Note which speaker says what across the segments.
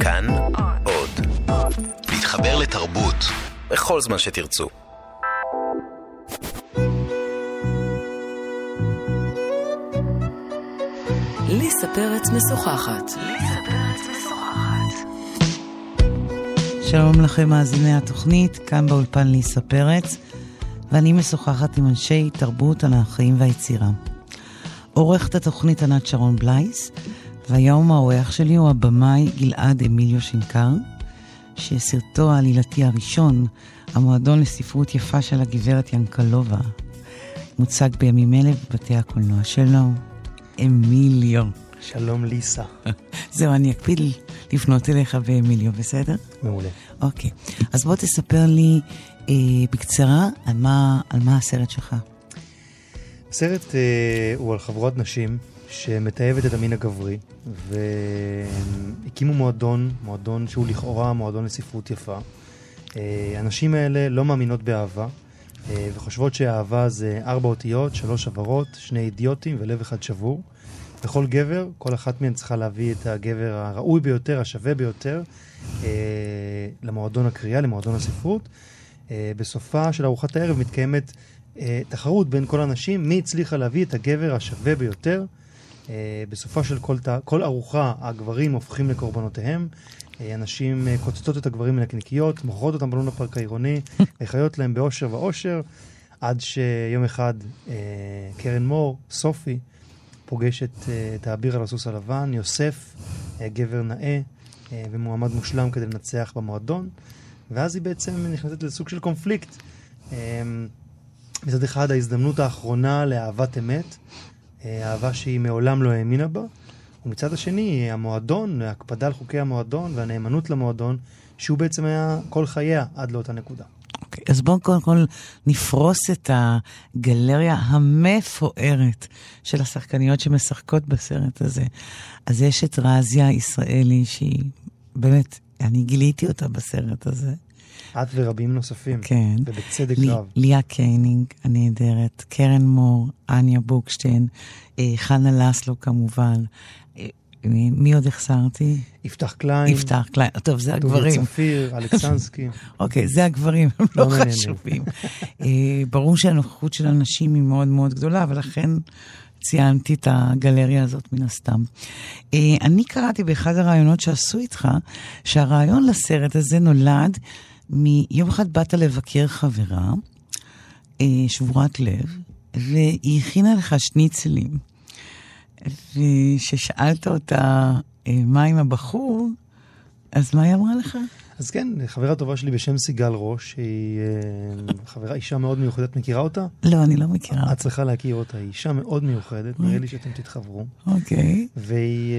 Speaker 1: כאן עוד. להתחבר לתרבות בכל זמן שתרצו.
Speaker 2: ליסה פרץ משוחחת.
Speaker 3: שלום לכם מאזיני התוכנית, כאן באולפן ליסה פרץ, ואני משוחחת עם אנשי תרבות, החיים והיצירה. עורכת התוכנית ענת שרון בלייס, והיום האורח שלי הוא הבמאי גלעד אמיליו שינקר, שסרטו העלילתי הראשון, המועדון לספרות יפה של הגברת ינקלובה, מוצג בימים אלה בבתי הקולנוע. שלום, אמיליו.
Speaker 4: שלום ליסה.
Speaker 3: זהו, אני אקפיד לפנות אליך באמיליו, בסדר?
Speaker 4: מעולה.
Speaker 3: אוקיי. אז בוא תספר לי אה, בקצרה על מה, על מה הסרט שלך.
Speaker 4: הסרט אה, הוא על חבורת נשים שמתעבת את המין הגברי, והקימו מועדון, מועדון שהוא לכאורה מועדון לספרות יפה. אה, הנשים האלה לא מאמינות באהבה, אה, וחושבות שאהבה זה ארבע אותיות, שלוש עברות, שני אידיוטים ולב אחד שבור. לכל גבר, כל אחת מהן צריכה להביא את הגבר הראוי ביותר, השווה ביותר, אה, למועדון הקריאה, למועדון הספרות. בסופה של ארוחת הערב מתקיימת תחרות בין כל הנשים, מי הצליחה להביא את הגבר השווה ביותר. אה, בסופה של כל, כל ארוחה, הגברים הופכים לקורבנותיהם. אה, הנשים אה, קוצצות את הגברים מנקניקיות, מוכרות אותם בלון הפארק העירוני, וחיות להם באושר ואושר, עד שיום אחד קרן מור, סופי, פוגשת את האביר על הסוס הלבן, יוסף, גבר נאה אה, ומועמד מושלם כדי לנצח במועדון, ואז היא בעצם נכנסת לסוג של קונפליקט. מצד אחד ההזדמנות האחרונה לאהבת אמת, אהבה שהיא מעולם לא האמינה בה, ומצד השני המועדון, ההקפדה על חוקי המועדון והנאמנות למועדון, שהוא בעצם היה כל חייה עד לאותה נקודה.
Speaker 3: אוקיי, אז בואו קודם כל נפרוס את הגלריה המפוארת של השחקניות שמשחקות בסרט הזה. אז יש את רזיה ישראלי, שהיא באמת, אני גיליתי אותה בסרט הזה.
Speaker 4: את ורבים נוספים.
Speaker 3: כן.
Speaker 4: ובצדק
Speaker 3: לי,
Speaker 4: רב.
Speaker 3: לאה קניג הנהדרת, קרן מור, אניה בוקשטיין, אה, חנה לסלו כמובן. אה, מי, מי עוד החסרתי?
Speaker 4: יפתח קליין.
Speaker 3: יפתח קליין, טוב, זה הגברים.
Speaker 4: צפיר, אלכס אנסקי.
Speaker 3: אוקיי, זה הגברים, הם לא
Speaker 4: לא.
Speaker 3: חשובים. אה, ברור שהנוכחות של הנשים היא מאוד מאוד גדולה, ולכן ציינתי את הגלריה הזאת מן הסתם. אני קראתי באחד הראיונות שעשו איתך, שהרעיון לסרט הזה נולד מיום אחד באת לבקר חברה, אה, שבורת לב, והיא הכינה לך שניצלים. וכששאלת אותה אה, מה עם הבחור, אז מה היא אמרה לך?
Speaker 4: אז כן, חברה טובה שלי בשם סיגל ראש, היא אה, חברה, אישה מאוד מיוחדת, מכירה אותה?
Speaker 3: לא, אני לא מכירה.
Speaker 4: את צריכה להכיר אותה, היא אישה מאוד מיוחדת, נראה לי שאתם תתחברו.
Speaker 3: אוקיי.
Speaker 4: והיא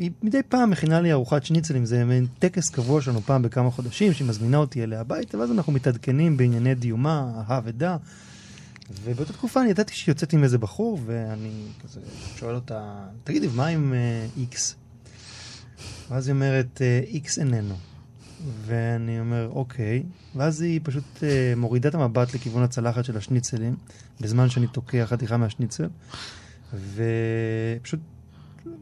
Speaker 4: אה, מדי פעם מכינה לי ארוחת שניצלים, זה מעין טקס קבוע שלנו פעם בכמה חודשים, שהיא מזמינה אותי אליה הביתה, ואז אנחנו מתעדכנים בענייני דיומה, אהה ודע. ובאותה תקופה אני ידעתי שיוצאת עם איזה בחור, ואני כזה שואל אותה, תגידי, מה עם איקס? ואז היא אומרת, איקס איננו. ואני אומר, אוקיי. ואז היא פשוט uh, מורידה את המבט לכיוון הצלחת של השניצלים, בזמן שאני תוקע חתיכה מהשניצל, ופשוט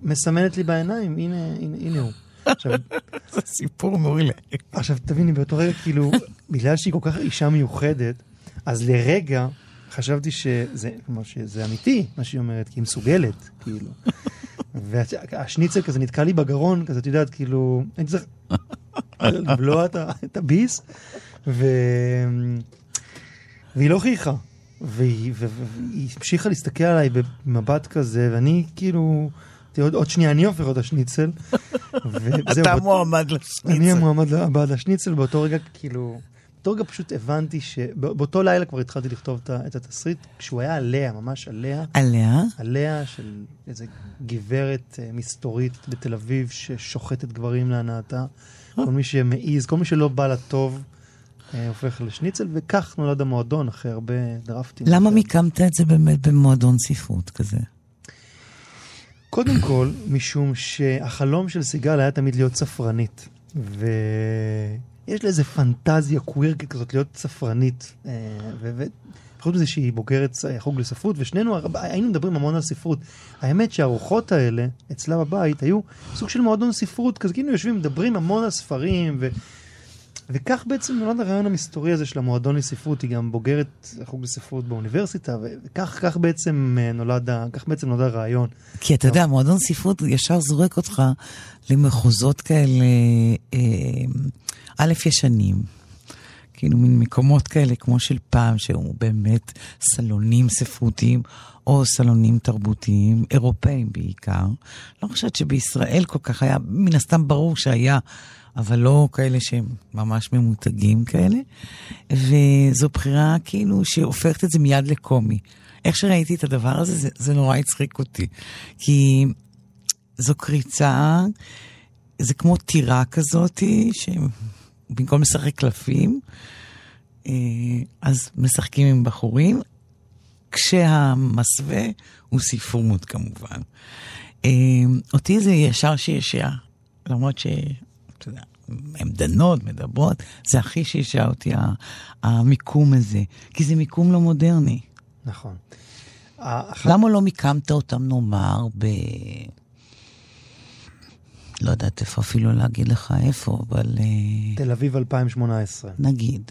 Speaker 4: מסמנת לי בעיניים, הנה, הנה, הנה הוא. עכשיו,
Speaker 3: זה סיפור מעולה.
Speaker 4: עכשיו תביני, באותו רגע, כאילו, בגלל שהיא כל כך אישה מיוחדת, אז לרגע חשבתי שזה, כלומר, שזה אמיתי, מה שהיא אומרת, כי היא מסוגלת, כאילו. והשניצל כזה נתקע לי בגרון, כזה, את יודעת, כאילו, הייתי צריך לבלוע את, הביס, ו... והיא לא חייכה. והיא, המשיכה להסתכל עליי במבט כזה, ואני כאילו, עוד, עוד שנייה אני הופך אותה שניצל.
Speaker 3: אתה מועמד לשניצל.
Speaker 4: אני המועמד הבא לשניצל, באותו רגע כאילו, באותו רגע פשוט הבנתי ש... בא- באותו לילה כבר התחלתי לכתוב את התסריט, כשהוא היה עליה, ממש עליה,
Speaker 3: עליה?
Speaker 4: עליה של איזה גברת אה, מסתורית בתל אביב ששוחטת גברים להנאתה. כל מי שמעז, כל מי שלא בא לטוב, אה, הופך לשניצל, וכך נולד המועדון אחרי הרבה דרפטים.
Speaker 3: למה מיקמת את זה באמת במועדון ספרות כזה?
Speaker 4: קודם כל, משום שהחלום של סיגל היה תמיד להיות ספרנית. יש לה איזה פנטזיה קווירקית כזאת להיות ספרנית. אה, וחוץ מזה שהיא בוגרת חוג לספרות, ושנינו היינו מדברים המון על ספרות. האמת שהארוחות האלה, אצלה בבית, היו סוג של מועדון ספרות, כזה כאילו יושבים, מדברים המון על ספרים, ו... וכך בעצם נולד הרעיון המסתורי הזה של המועדון לספרות, היא גם בוגרת חוג לספרות באוניברסיטה, וכך כך בעצם אה, נולד, כך בעצם נולד הרעיון.
Speaker 3: כי אתה יודע, מועדון ספרות ישר זורק אותך למחוזות כאלה, אה, א', ישנים. כאילו מין מקומות כאלה כמו של פעם, שהוא באמת סלונים ספרותיים או סלונים תרבותיים, אירופאים בעיקר. לא חושבת שבישראל כל כך היה, מן הסתם ברור שהיה, אבל לא כאלה שהם ממש ממותגים כאלה. וזו בחירה כאילו שהופכת את זה מיד לקומי. איך שראיתי את הדבר הזה, זה, זה נורא הצחיק אותי. כי זו קריצה, זה כמו טירה כזאתי, שבמקום לשחק קלפים, אה, אז משחקים עם בחורים, כשהמסווה הוא ספרות כמובן. אה, אותי זה ישר שישע, למרות ש... אתה יודע, הן דנות, מדברות, זה הכי שישע אותי המיקום הזה, כי זה מיקום לא מודרני.
Speaker 4: נכון.
Speaker 3: למה לא מיקמת אותם, נאמר, ב... לא יודעת איפה אפילו להגיד לך איפה, אבל... אה,
Speaker 4: תל אביב 2018.
Speaker 3: נגיד.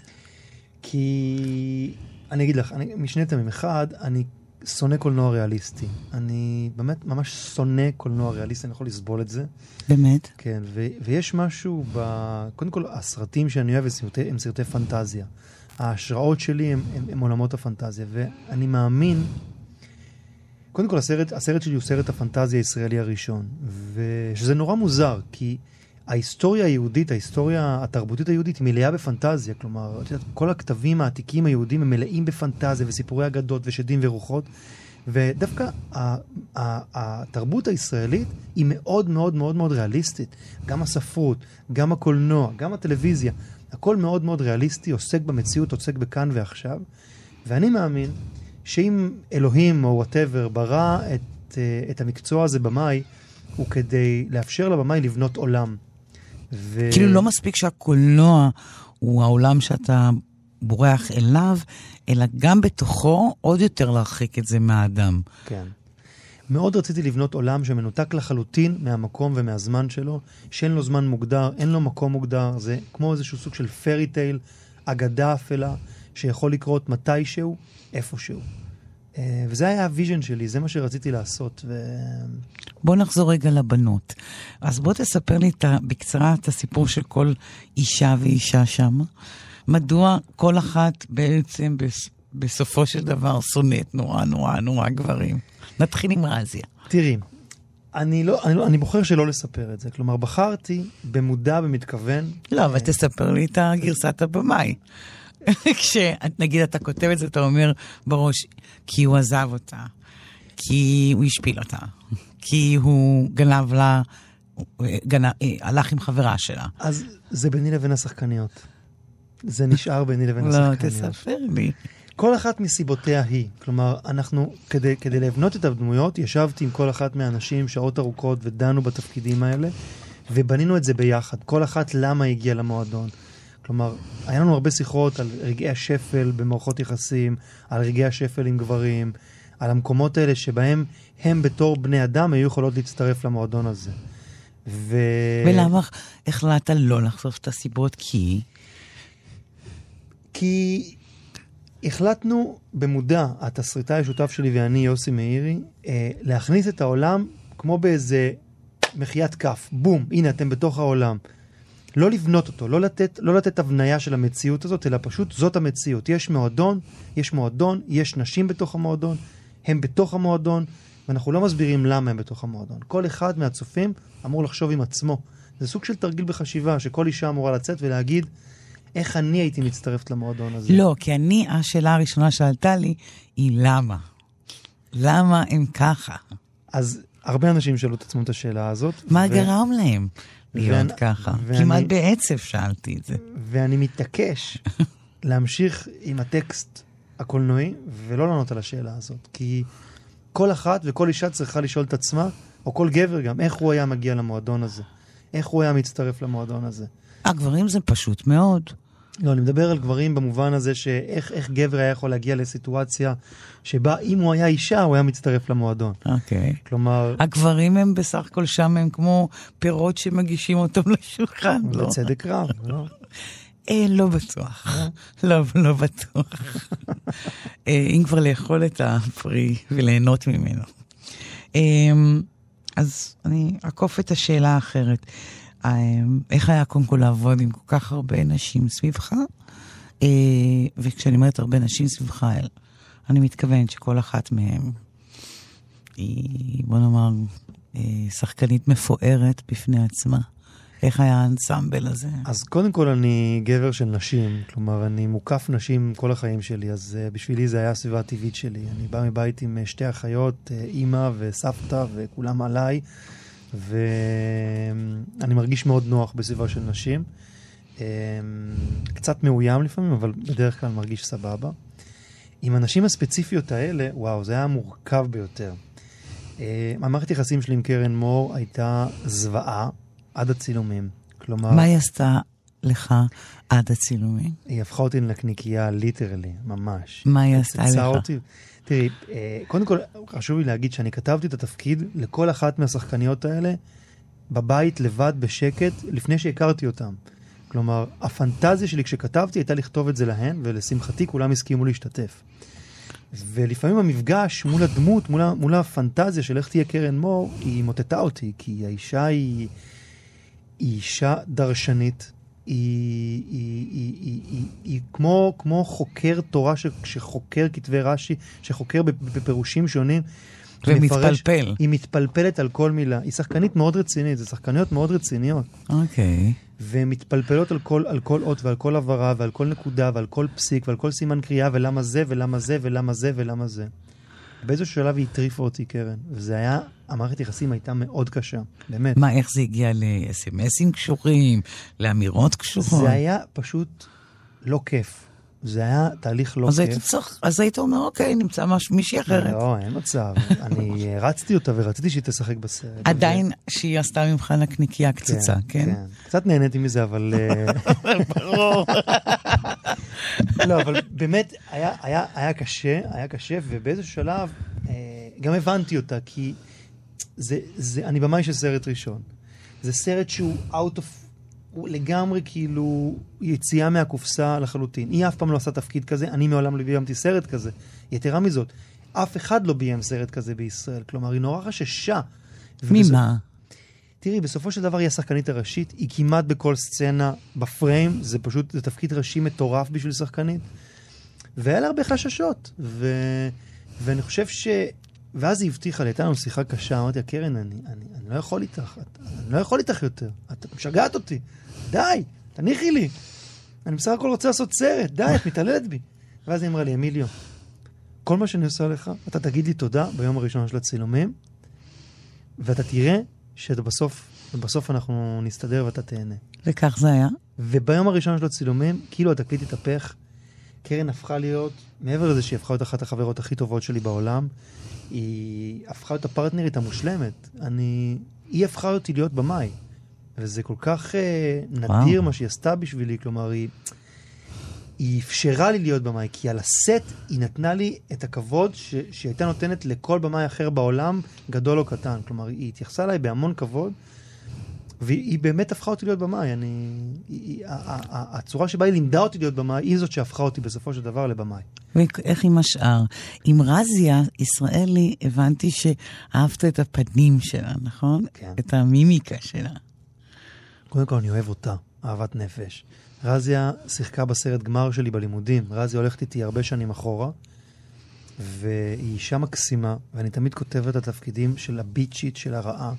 Speaker 4: כי אני אגיד לך, אני, משני טעמים. אחד, אני שונא קולנוע ריאליסטי. אני באמת ממש שונא קולנוע ריאליסטי, אני יכול לסבול את זה.
Speaker 3: באמת?
Speaker 4: כן, ו- ויש משהו ב... קודם כל, הסרטים שאני אוהב הם סרטי, הם סרטי פנטזיה. ההשראות שלי הם, הם, הם עולמות הפנטזיה, ואני מאמין... קודם כל, הסרט, הסרט שלי הוא סרט הפנטזיה הישראלי הראשון, ושזה נורא מוזר, כי ההיסטוריה היהודית, ההיסטוריה התרבותית היהודית היא מלאה בפנטזיה. כלומר, את יודעת, כל הכתבים העתיקים היהודים הם מלאים בפנטזיה וסיפורי אגדות ושדים ורוחות. ודווקא התרבות הישראלית היא מאוד מאוד מאוד מאוד ריאליסטית. גם הספרות, גם הקולנוע, גם הטלוויזיה, הכל מאוד מאוד ריאליסטי, עוסק במציאות, עוסק בכאן ועכשיו. ואני מאמין שאם אלוהים או וואטאבר ברא את, אה, את המקצוע הזה במאי, הוא כדי לאפשר לבמאי לבנות עולם.
Speaker 3: ו... כאילו לא מספיק שהקולנוע הוא העולם שאתה בורח אליו, אלא גם בתוכו עוד יותר להרחיק את זה מהאדם.
Speaker 4: כן. מאוד רציתי לבנות עולם שמנותק לחלוטין מהמקום ומהזמן שלו, שאין לו זמן מוגדר, אין לו מקום מוגדר, זה כמו איזשהו סוג של fairy tale, אגדה אפלה, שיכול לקרות מתישהו, איפשהו. אה, וזה היה ה vision שלי, זה מה שרציתי לעשות. ו...
Speaker 3: בוא נחזור רגע לבנות. אז בוא תספר לי בקצרה את הסיפור של כל אישה ואישה שם. מדוע כל אחת בעצם בסופו של דבר שונאת נורא נורא נורא גברים? נתחיל עם רזיה.
Speaker 4: תראי, אני, לא, אני, לא, אני בוחר שלא לספר את זה. כלומר, בחרתי במודע, במתכוון.
Speaker 3: לא, אבל תספר לי את הגרסת הבמאי. כשנגיד אתה כותב את זה, אתה אומר בראש, כי הוא עזב אותה, כי הוא השפיל אותה, כי הוא גנב לה, גנב, אה, הלך עם חברה שלה.
Speaker 4: אז זה ביני לבין השחקניות. זה נשאר ביני לבין לא, השחקניות.
Speaker 3: לא, תספר לי.
Speaker 4: כל אחת מסיבותיה היא. כלומר, אנחנו, כדי, כדי לבנות את הדמויות, ישבתי עם כל אחת מהאנשים שעות ארוכות ודנו בתפקידים האלה, ובנינו את זה ביחד. כל אחת למה הגיעה למועדון. כלומר, היה לנו הרבה שיחות על רגעי השפל במערכות יחסים, על רגעי השפל עם גברים, על המקומות האלה שבהם הם בתור בני אדם היו יכולות להצטרף למועדון הזה. ו...
Speaker 3: ולמה החלטת לא לחשוף את הסיבות? כי...
Speaker 4: כי החלטנו במודע, התסריטאי השותף שלי ואני, יוסי מאירי, אה, להכניס את העולם כמו באיזה מחיית כף. בום, הנה אתם בתוך העולם. לא לבנות אותו, לא לתת, לא לתת הבניה של המציאות הזאת, אלא פשוט זאת המציאות. יש מועדון, יש מועדון, יש נשים בתוך המועדון, הם בתוך המועדון, ואנחנו לא מסבירים למה הם בתוך המועדון. כל אחד מהצופים אמור לחשוב עם עצמו. זה סוג של תרגיל בחשיבה, שכל אישה אמורה לצאת ולהגיד, איך אני הייתי מצטרפת למועדון הזה.
Speaker 3: לא, כי אני, השאלה הראשונה שעלתה לי, היא למה? למה הם ככה?
Speaker 4: אז הרבה אנשים שאלו את עצמם את השאלה הזאת.
Speaker 3: מה ו... גרם להם? להיות ואני, ככה. ואני, כמעט בעצב שאלתי את זה.
Speaker 4: ואני מתעקש להמשיך עם הטקסט הקולנועי ולא לענות על השאלה הזאת. כי כל אחת וכל אישה צריכה לשאול את עצמה, או כל גבר גם, איך הוא היה מגיע למועדון הזה? איך הוא היה מצטרף למועדון הזה?
Speaker 3: הגברים זה פשוט מאוד.
Speaker 4: לא, אני מדבר על גברים במובן הזה שאיך גבר היה יכול להגיע לסיטואציה שבה אם הוא היה אישה, הוא היה מצטרף למועדון.
Speaker 3: אוקיי.
Speaker 4: כלומר...
Speaker 3: הגברים הם בסך הכל שם, הם כמו פירות שמגישים אותם לשולחן,
Speaker 4: לא? בצדק רב, לא?
Speaker 3: אה, לא בטוח. לא, לא בטוח. אה, אם כבר לאכול את הפרי וליהנות ממנו. אה, אז אני אעקוף את השאלה האחרת. אה, איך היה קודם כל לעבוד עם כל כך הרבה נשים סביבך? אה, וכשאני אומרת הרבה נשים סביבך, אני מתכוונת שכל אחת מהן היא, בוא נאמר, אה, שחקנית מפוארת בפני עצמה. איך היה האנסמבל הזה?
Speaker 4: אז קודם כל אני גבר של נשים, כלומר אני מוקף נשים כל החיים שלי, אז uh, בשבילי זה היה הסביבה הטבעית שלי. אני בא מבית עם שתי אחיות, אימא וסבתא וכולם עליי, ואני מרגיש מאוד נוח בסביבה של נשים. Um, קצת מאוים לפעמים, אבל בדרך כלל מרגיש סבבה. עם הנשים הספציפיות האלה, וואו, זה היה מורכב ביותר. Uh, המערכת יחסים שלי עם קרן מור הייתה זוועה. עד הצילומים. כלומר...
Speaker 3: מה היא עשתה לך עד הצילומים?
Speaker 4: היא הפכה אותי לנקניקייה, ליטרלי, ממש.
Speaker 3: מה היא עשתה לך?
Speaker 4: אותי. תראי, אה, קודם כל, חשוב לי להגיד שאני כתבתי את התפקיד לכל אחת מהשחקניות האלה בבית, לבד, בשקט, לפני שהכרתי אותן. כלומר, הפנטזיה שלי כשכתבתי הייתה לכתוב את זה להן, ולשמחתי כולם הסכימו להשתתף. ולפעמים המפגש מול הדמות, מול, מול הפנטזיה של איך תהיה קרן מור, היא מוטטה אותי, כי האישה היא... היא אישה דרשנית, היא, היא, היא, היא, היא, היא כמו, כמו חוקר תורה ש, שחוקר כתבי רש"י, שחוקר בפירושים שונים.
Speaker 3: ומתפלפל.
Speaker 4: היא מתפלפלת על כל מילה. היא שחקנית מאוד רצינית, זה שחקניות מאוד רציניות.
Speaker 3: אוקיי. Okay.
Speaker 4: והן מתפלפלות על כל, על כל אות ועל כל הבהרה ועל כל נקודה ועל כל פסיק ועל כל סימן קריאה ולמה זה ולמה זה ולמה זה ולמה זה. באיזשהו שלב היא הטריפה אותי, קרן. וזה היה, המערכת יחסים הייתה מאוד קשה, באמת.
Speaker 3: מה, איך זה הגיע ל-SMSים קשורים, לאמירות קשורות?
Speaker 4: זה היה פשוט לא כיף. זה היה תהליך לא
Speaker 3: אז
Speaker 4: כיף.
Speaker 3: היית צריך, אז היית אומר, אוקיי, נמצא מש, מישהי אחרת.
Speaker 4: לא, אין מצב. אני רצתי אותה ורציתי שהיא תשחק בסרט.
Speaker 3: עדיין ו... שהיא עשתה ממך נקניקייה קצוצה, כן? כן, כן.
Speaker 4: קצת נהניתי מזה, אבל...
Speaker 3: אה, ברור.
Speaker 4: לא, אבל באמת, היה, היה, היה קשה, היה קשה, ובאיזשהו שלב אה, גם הבנתי אותה, כי זה, זה, אני במאי של סרט ראשון. זה סרט שהוא out of הוא לגמרי כאילו יציאה מהקופסה לחלוטין. היא אף פעם לא עשה תפקיד כזה, אני מעולם לא ביימתי סרט כזה. יתרה מזאת, אף אחד לא ביים סרט כזה בישראל. כלומר, היא נורא חששה.
Speaker 3: ממה?
Speaker 4: תראי, בסופו של דבר היא השחקנית הראשית, היא כמעט בכל סצנה בפריים, זה פשוט, זה תפקיד ראשי מטורף בשביל שחקנית. והיה לה הרבה חששות. ו... ואני חושב ש... ואז היא הבטיחה לי, הייתה לנו שיחה קשה, אמרתי לה, קרן, אני, אני, אני לא יכול איתך, את, אני לא יכול איתך יותר, את משגעת אותי, די, תניחי לי. אני בסך הכל רוצה לעשות סרט, די, את מתעללת בי. ואז היא אמרה לי, אמיליו, כל מה שאני עושה לך, אתה תגיד לי תודה ביום הראשון של הצילומים, ואתה תראה שבסוף, ובסוף אנחנו נסתדר ואתה תהנה.
Speaker 3: וכך זה היה?
Speaker 4: וביום הראשון של הצילומים, כאילו התקליט התהפך, קרן הפכה להיות, מעבר לזה שהיא הפכה להיות אחת החברות הכי טובות שלי בעולם, היא הפכה להיות הפרטנרית המושלמת. אני, היא הפכה אותי להיות במאי. וזה כל כך uh, נדיר וואו. מה שהיא עשתה בשבילי, כלומר, היא, היא אפשרה לי להיות במאי, כי על הסט היא נתנה לי את הכבוד ש, שהיא הייתה נותנת לכל במאי אחר בעולם, גדול או קטן. כלומר, היא התייחסה אליי בהמון כבוד, והיא באמת הפכה אותי להיות במאי. אני, היא, הצורה שבה היא לימדה אותי להיות במאי, היא זאת שהפכה אותי בסופו של דבר לבמאי.
Speaker 3: ואיך עם השאר? עם רזיה ישראלי, הבנתי שאהבת את הפנים שלה, נכון?
Speaker 4: כן.
Speaker 3: את המימיקה שלה.
Speaker 4: קודם כל, אני אוהב אותה, אהבת נפש. רזיה שיחקה בסרט גמר שלי בלימודים. רזיה הולכת איתי הרבה שנים אחורה, והיא אישה מקסימה, ואני תמיד כותב את התפקידים של הביצ'ית, של הרעה.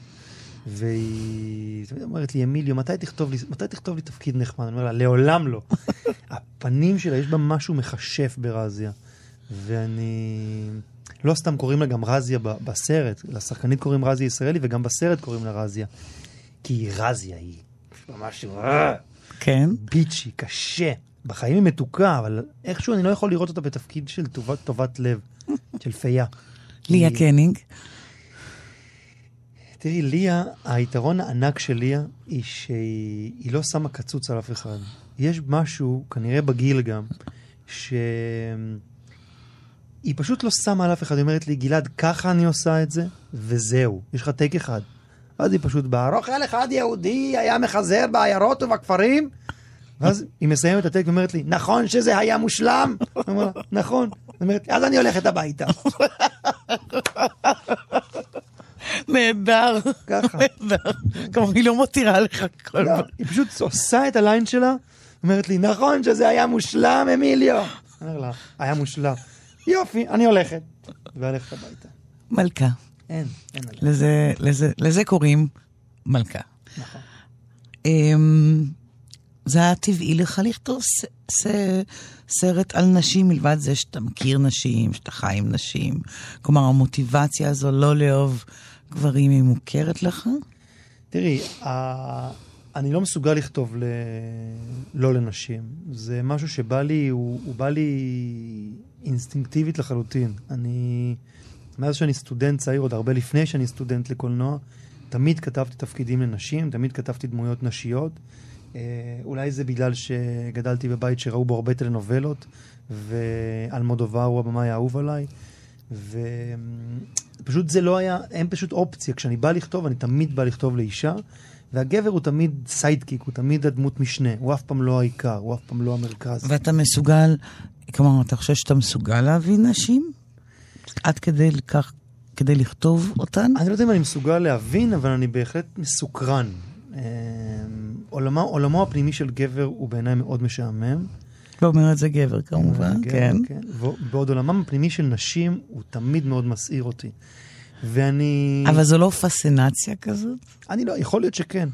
Speaker 4: והיא אומרת לי, אמיליו, מתי תכתוב לי, מתי תכתוב לי תפקיד נחמד? אני אומר לה, לעולם לא. הפנים שלה, יש בה משהו מכשף ברזיה. ואני... לא סתם קוראים לה גם רזיה בסרט, לשחקנית קוראים רזיה ישראלי, וגם בסרט קוראים לה רזיה. כי היא רזיה, היא ממש...
Speaker 3: כן.
Speaker 4: ביצ'י, קשה. בחיים היא מתוקה, אבל איכשהו אני לא יכול לראות אותה בתפקיד של טובת, טובת לב, של פייה.
Speaker 3: ליה קנינג.
Speaker 4: תראי, ליה, היתרון הענק של ליה, היא שהיא לא שמה קצוץ על אף אחד. יש משהו, כנראה בגיל גם, שהיא פשוט לא שמה על אף אחד. היא אומרת לי, גלעד, ככה אני עושה את זה, וזהו. יש לך טייק אחד. אז היא פשוט באה, רוכל אחד יהודי היה מחזר בעיירות ובכפרים, ואז היא מסיימת את הטייק ואומרת לי, נכון שזה היה מושלם? אני אומר לה, נכון. היא אומרת, אז אני הולכת הביתה.
Speaker 3: נהדר.
Speaker 4: ככה.
Speaker 3: נהדר. כלומר, היא לא מותירה לך כל
Speaker 4: לא,
Speaker 3: פעם.
Speaker 4: היא פשוט עושה את הליין שלה, אומרת לי, נכון שזה היה מושלם, אמיליו. אני אומר לה, היה מושלם. יופי, אני הולכת. והלכת הביתה.
Speaker 3: מלכה.
Speaker 4: אין, אין.
Speaker 3: לזה, לזה, לזה קוראים מלכה.
Speaker 4: נכון.
Speaker 3: אמ, זה היה טבעי לך לכתוב ס, ס, סרט על נשים, מלבד זה שאתה מכיר נשים, שאתה חי עם נשים. כלומר, המוטיבציה הזו לא לאהוב גברים היא מוכרת לך?
Speaker 4: תראי, ה- אני לא מסוגל לכתוב ל... לא לנשים. זה משהו שבא לי, הוא, הוא בא לי אינסטינקטיבית לחלוטין. אני, מאז שאני סטודנט צעיר, עוד הרבה לפני שאני סטודנט לקולנוע, תמיד כתבתי תפקידים לנשים, תמיד כתבתי דמויות נשיות. אה, אולי זה בגלל שגדלתי בבית שראו בו הרבה טלנובלות, ואלמודובר הוא הבמאי האהוב עליי. ופשוט זה לא היה, אין פשוט אופציה. כשאני בא לכתוב, אני תמיד בא לכתוב לאישה, והגבר הוא תמיד סיידקיק, הוא תמיד הדמות משנה, הוא אף פעם לא העיקר, הוא אף פעם לא המרכז.
Speaker 3: ואתה מסוגל, כלומר, אתה חושב שאתה מסוגל להביא נשים? עד כדי כך, כדי לכתוב אותן?
Speaker 4: אני לא יודע אם אני מסוגל להבין, אבל אני בהחלט מסוקרן. אה, עולמו, עולמו הפנימי של גבר הוא בעיניי מאוד משעמם.
Speaker 3: לא אומר את זה גבר כמובן,
Speaker 4: גבר,
Speaker 3: כן.
Speaker 4: כן. בעוד עולמם הפנימי של נשים הוא תמיד מאוד מסעיר אותי. ואני...
Speaker 3: אבל זו לא פסינציה כזאת?
Speaker 4: אני לא, יכול להיות שכן.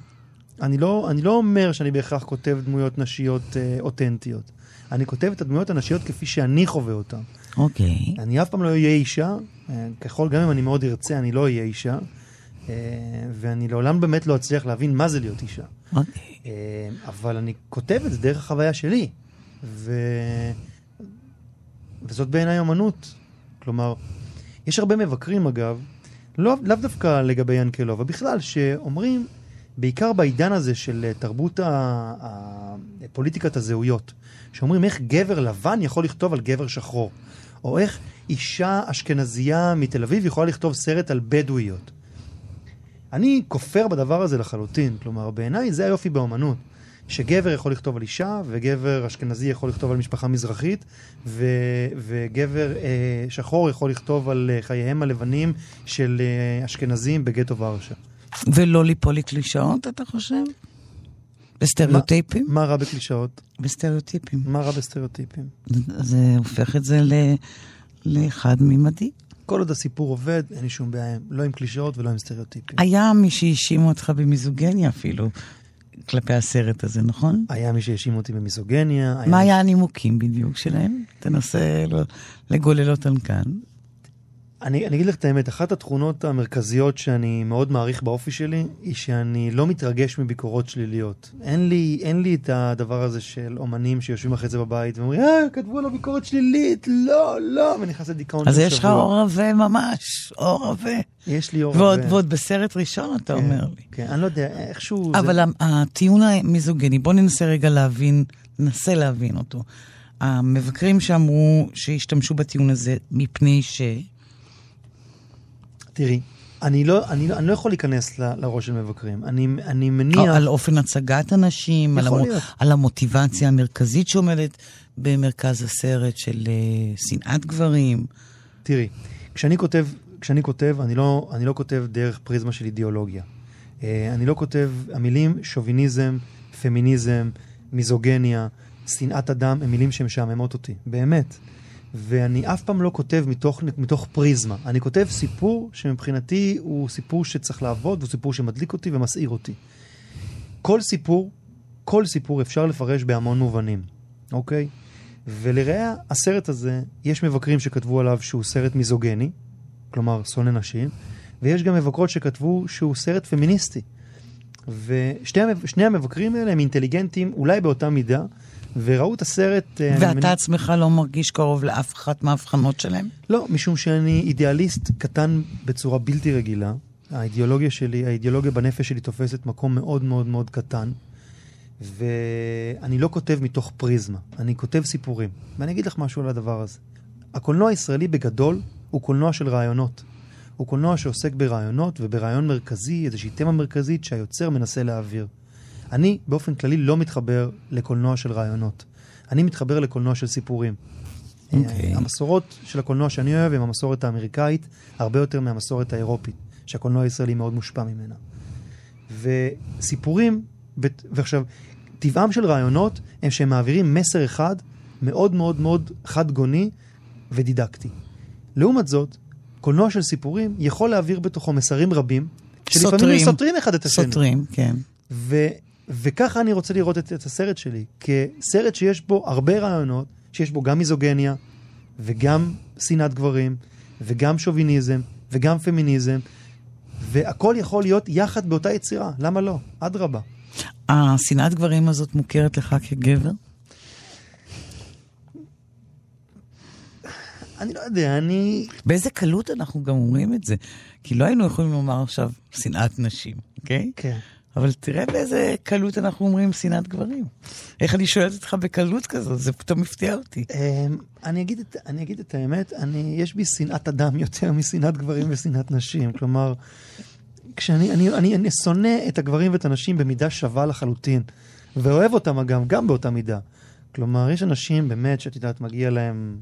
Speaker 4: אני לא, אני לא אומר שאני בהכרח כותב דמויות נשיות אה, אותנטיות. אני כותב את הדמויות הנשיות כפי שאני חווה אותן.
Speaker 3: אוקיי.
Speaker 4: אני אף פעם לא אהיה אישה, אה, ככל, גם אם אני מאוד ארצה, אני לא אהיה אישה. אה, ואני לעולם באמת לא אצליח להבין מה זה להיות אישה.
Speaker 3: אוקיי.
Speaker 4: אה, אבל אני כותב את זה דרך החוויה שלי. ו... וזאת בעיניי אמנות. כלומר, יש הרבה מבקרים אגב, לא, לאו דווקא לגבי ינקלו, אבל בכלל, שאומרים, בעיקר בעידן הזה של תרבות ה... ה... פוליטיקת הזהויות, שאומרים איך גבר לבן יכול לכתוב על גבר שחור, או איך אישה אשכנזייה מתל אביב יכולה לכתוב סרט על בדואיות. אני כופר בדבר הזה לחלוטין, כלומר בעיניי זה היופי באומנות, שגבר יכול לכתוב על אישה, וגבר אשכנזי יכול לכתוב על משפחה מזרחית, ו, וגבר אה, שחור יכול לכתוב על אה, חייהם הלבנים של אה, אשכנזים בגטו ורשה.
Speaker 3: ולא ליפול לקלישאות, אתה חושב? בסטריאוטיפים?
Speaker 4: מה רע בקלישאות?
Speaker 3: בסטריאוטיפים.
Speaker 4: מה רע בסטריאוטיפים?
Speaker 3: זה הופך את זה ל... לאחד ממדי.
Speaker 4: כל עוד הסיפור עובד, אין לי שום בעיה, לא עם קלישאות ולא עם סטריאוטיפים.
Speaker 3: היה מי שהאשים אותך במיזוגניה אפילו, כלפי הסרט הזה, נכון?
Speaker 4: היה מי שהאשים אותי במיזוגניה.
Speaker 3: מה
Speaker 4: מי...
Speaker 3: היה הנימוקים בדיוק שלהם? תנסה לא- לגולל אותם כאן.
Speaker 4: אני, אני אגיד לך את האמת, אחת התכונות המרכזיות שאני מאוד מעריך באופי שלי, היא שאני לא מתרגש מביקורות שליליות. אין לי, אין לי את הדבר הזה של אומנים שיושבים אחרי זה בבית ואומרים, אה, כתבו לו ביקורת שלילית, לא, לא, ונכנס לדיכאון
Speaker 3: אז
Speaker 4: של
Speaker 3: יש לך
Speaker 4: שבוע.
Speaker 3: אור עבה ממש, אור עבה.
Speaker 4: יש לי אור
Speaker 3: ועוד,
Speaker 4: עבה.
Speaker 3: ועוד בסרט ראשון אתה
Speaker 4: כן,
Speaker 3: אומר לי.
Speaker 4: כן, אני לא יודע, איכשהו...
Speaker 3: אבל
Speaker 4: זה...
Speaker 3: הטיעון המיזוגני, בוא ננסה רגע להבין, ננסה להבין אותו. המבקרים שאמרו שהשתמשו בטיעון הזה מפני ש...
Speaker 4: תראי, אני לא, אני, לא, אני לא יכול להיכנס ל, לראש של מבקרים. אני, אני מניח...
Speaker 3: על אופן הצגת הנשים, על, המו... על המוטיבציה המרכזית שעומדת במרכז הסרט של uh, שנאת גברים.
Speaker 4: תראי, כשאני כותב, כשאני כותב, אני לא, אני לא כותב דרך פריזמה של אידיאולוגיה. אה, אני לא כותב, המילים שוביניזם, פמיניזם, מיזוגניה, שנאת אדם, הם מילים שמשעממות אותי, באמת. ואני אף פעם לא כותב מתוך, מתוך פריזמה. אני כותב סיפור שמבחינתי הוא סיפור שצריך לעבוד, והוא סיפור שמדליק אותי ומסעיר אותי. כל סיפור, כל סיפור אפשר לפרש בהמון מובנים, אוקיי? ולראה הסרט הזה, יש מבקרים שכתבו עליו שהוא סרט מיזוגני, כלומר שונא נשים, ויש גם מבקרות שכתבו שהוא סרט פמיניסטי. ושני המב- שני המבקרים האלה הם אינטליגנטים אולי באותה מידה, וראו את הסרט... אה,
Speaker 3: ואתה
Speaker 4: מניח-
Speaker 3: עצמך לא מרגיש קרוב לאף אחת מההבחנות שלהם?
Speaker 4: לא, משום שאני אידיאליסט קטן בצורה בלתי רגילה, האידיאולוגיה שלי, האידיאולוגיה בנפש שלי תופסת מקום מאוד מאוד מאוד קטן, ואני לא כותב מתוך פריזמה, אני כותב סיפורים. ואני אגיד לך משהו על הדבר הזה. הקולנוע הישראלי בגדול הוא קולנוע של רעיונות. הוא קולנוע שעוסק ברעיונות וברעיון מרכזי, איזושהי תמה מרכזית שהיוצר מנסה להעביר. אני באופן כללי לא מתחבר לקולנוע של רעיונות. אני מתחבר לקולנוע של סיפורים.
Speaker 3: Okay. אוקיי.
Speaker 4: המסורות של הקולנוע שאני אוהב הם המסורת האמריקאית, הרבה יותר מהמסורת האירופית, שהקולנוע הישראלי מאוד מושפע ממנה. וסיפורים, ועכשיו, טבעם של רעיונות הם שהם מעבירים מסר אחד מאוד מאוד מאוד חד גוני ודידקטי. לעומת זאת, קולנוע של סיפורים יכול להעביר בתוכו מסרים רבים, שלפעמים הם סותרים אחד את השני.
Speaker 3: סותרים, כן.
Speaker 4: ו, וככה אני רוצה לראות את, את הסרט שלי, כסרט שיש בו הרבה רעיונות, שיש בו גם מיזוגניה, וגם שנאת גברים, וגם שוביניזם, וגם פמיניזם, והכל יכול להיות יחד באותה יצירה, למה לא? אדרבה.
Speaker 3: השנאת גברים הזאת מוכרת לך כגבר?
Speaker 4: אני לא יודע, אני...
Speaker 3: באיזה קלות אנחנו גם אומרים את זה. כי לא היינו יכולים לומר עכשיו שנאת נשים, אוקיי?
Speaker 4: כן.
Speaker 3: אבל תראה באיזה קלות אנחנו אומרים שנאת גברים. איך אני שואלת אותך בקלות כזאת, זה פתאום הפתיע אותי.
Speaker 4: אמ, אני אגיד את, אני אגיד את האמת, אני, יש בי שנאת אדם יותר משנאת גברים ושנאת נשים. כלומר, כשאני אני, אני, אני שונא את הגברים ואת הנשים במידה שווה לחלוטין, ואוהב אותם אגב, גם באותה מידה. כלומר, יש אנשים באמת שאת יודעת, מגיע להם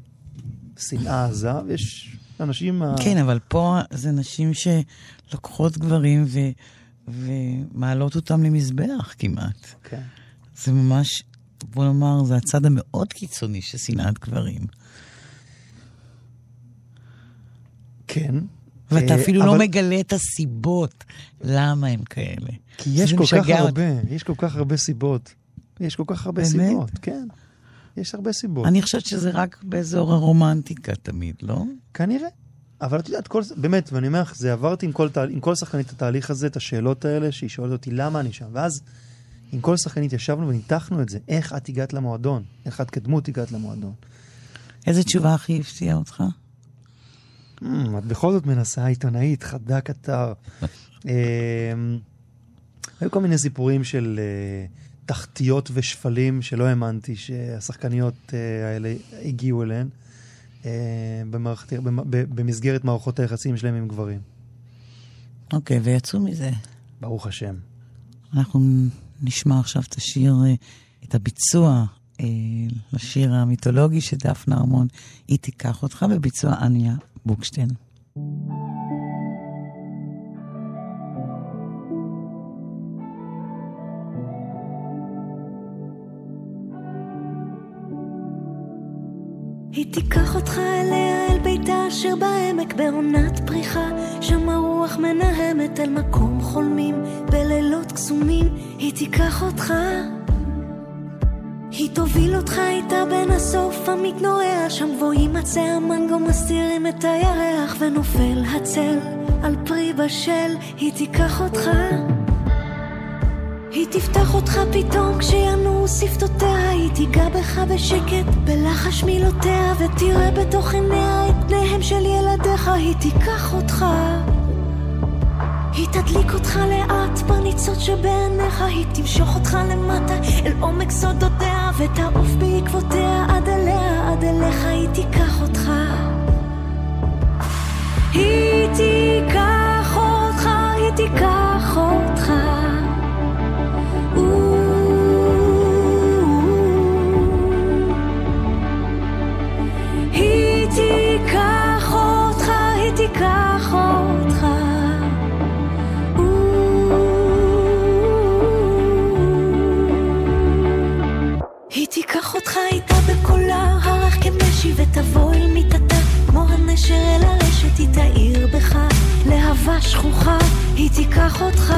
Speaker 4: שנאה עזה, ויש אנשים...
Speaker 3: כן, אבל פה זה נשים שלוקחות גברים ו... ומעלות אותם למזבח כמעט.
Speaker 4: כן.
Speaker 3: זה ממש, בוא נאמר, זה הצד המאוד קיצוני של שנאת גברים.
Speaker 4: כן.
Speaker 3: ואתה אה, אפילו לא אבל... לא מגלה את הסיבות למה הם כאלה.
Speaker 4: כי יש כל כך הרבה, יש כל כך הרבה סיבות. יש כל כך הרבה באמת? סיבות, כן. יש הרבה סיבות.
Speaker 3: אני חושבת שזה רק באזור הרומנטיקה תמיד, לא?
Speaker 4: כנראה. אבל את יודעת, כל, באמת, ואני אומר לך, זה עברתי עם כל, עם כל שחקנית את התהליך הזה, את השאלות האלה, שהיא שואלת אותי למה אני שם. ואז עם כל שחקנית ישבנו וניתחנו את זה, איך את הגעת למועדון, איך את כדמות הגעת למועדון.
Speaker 3: איזה תשובה הכי הפתיעה אותך?
Speaker 4: Mm, את בכל זאת מנסה עיתונאית, חדה קטר. אמ, היו כל מיני סיפורים של uh, תחתיות ושפלים שלא האמנתי שהשחקניות uh, האלה הגיעו אליהן. אה, במערכת, במסגרת מערכות היחסים שלהם עם גברים.
Speaker 3: אוקיי, okay, ויצאו מזה.
Speaker 4: ברוך השם.
Speaker 3: אנחנו נשמע עכשיו את השיר, אה, את הביצוע אה, לשיר המיתולוגי של דפנה ארמון, היא תיקח אותך, בביצוע אניה בוקשטיין.
Speaker 5: תיקח אותך אליה אל ביתה אשר בעמק בעונת פריחה. שם הרוח מנהמת אל מקום חולמים בלילות קסומים. היא תיקח אותך. היא תוביל אותך איתה בין הסוף. המתנועע שם גבוהים עצי המנגו מסתירים את הירח ונופל הצל. על פרי בשל היא תיקח אותך היא תפתח אותך פתאום כשינועו שפתותיה, היא תיגע בך בשקט, בלחש מילותיה, ותראה בתוך עיניה את פניהם של ילדיך, היא תיקח אותך. היא תדליק אותך לאט בניצות שבעיניך, היא תמשוך אותך למטה אל עומק סודותיה, ותעוף בעקבותיה עד אליה, עד אליך היא תיקח אותך. היא תיקח אותך, היא תיקח ותבוא אל מיטתה, כמו הנשר אל הרשת היא תאיר בך, להבה שכוחה, היא תיקח אותך.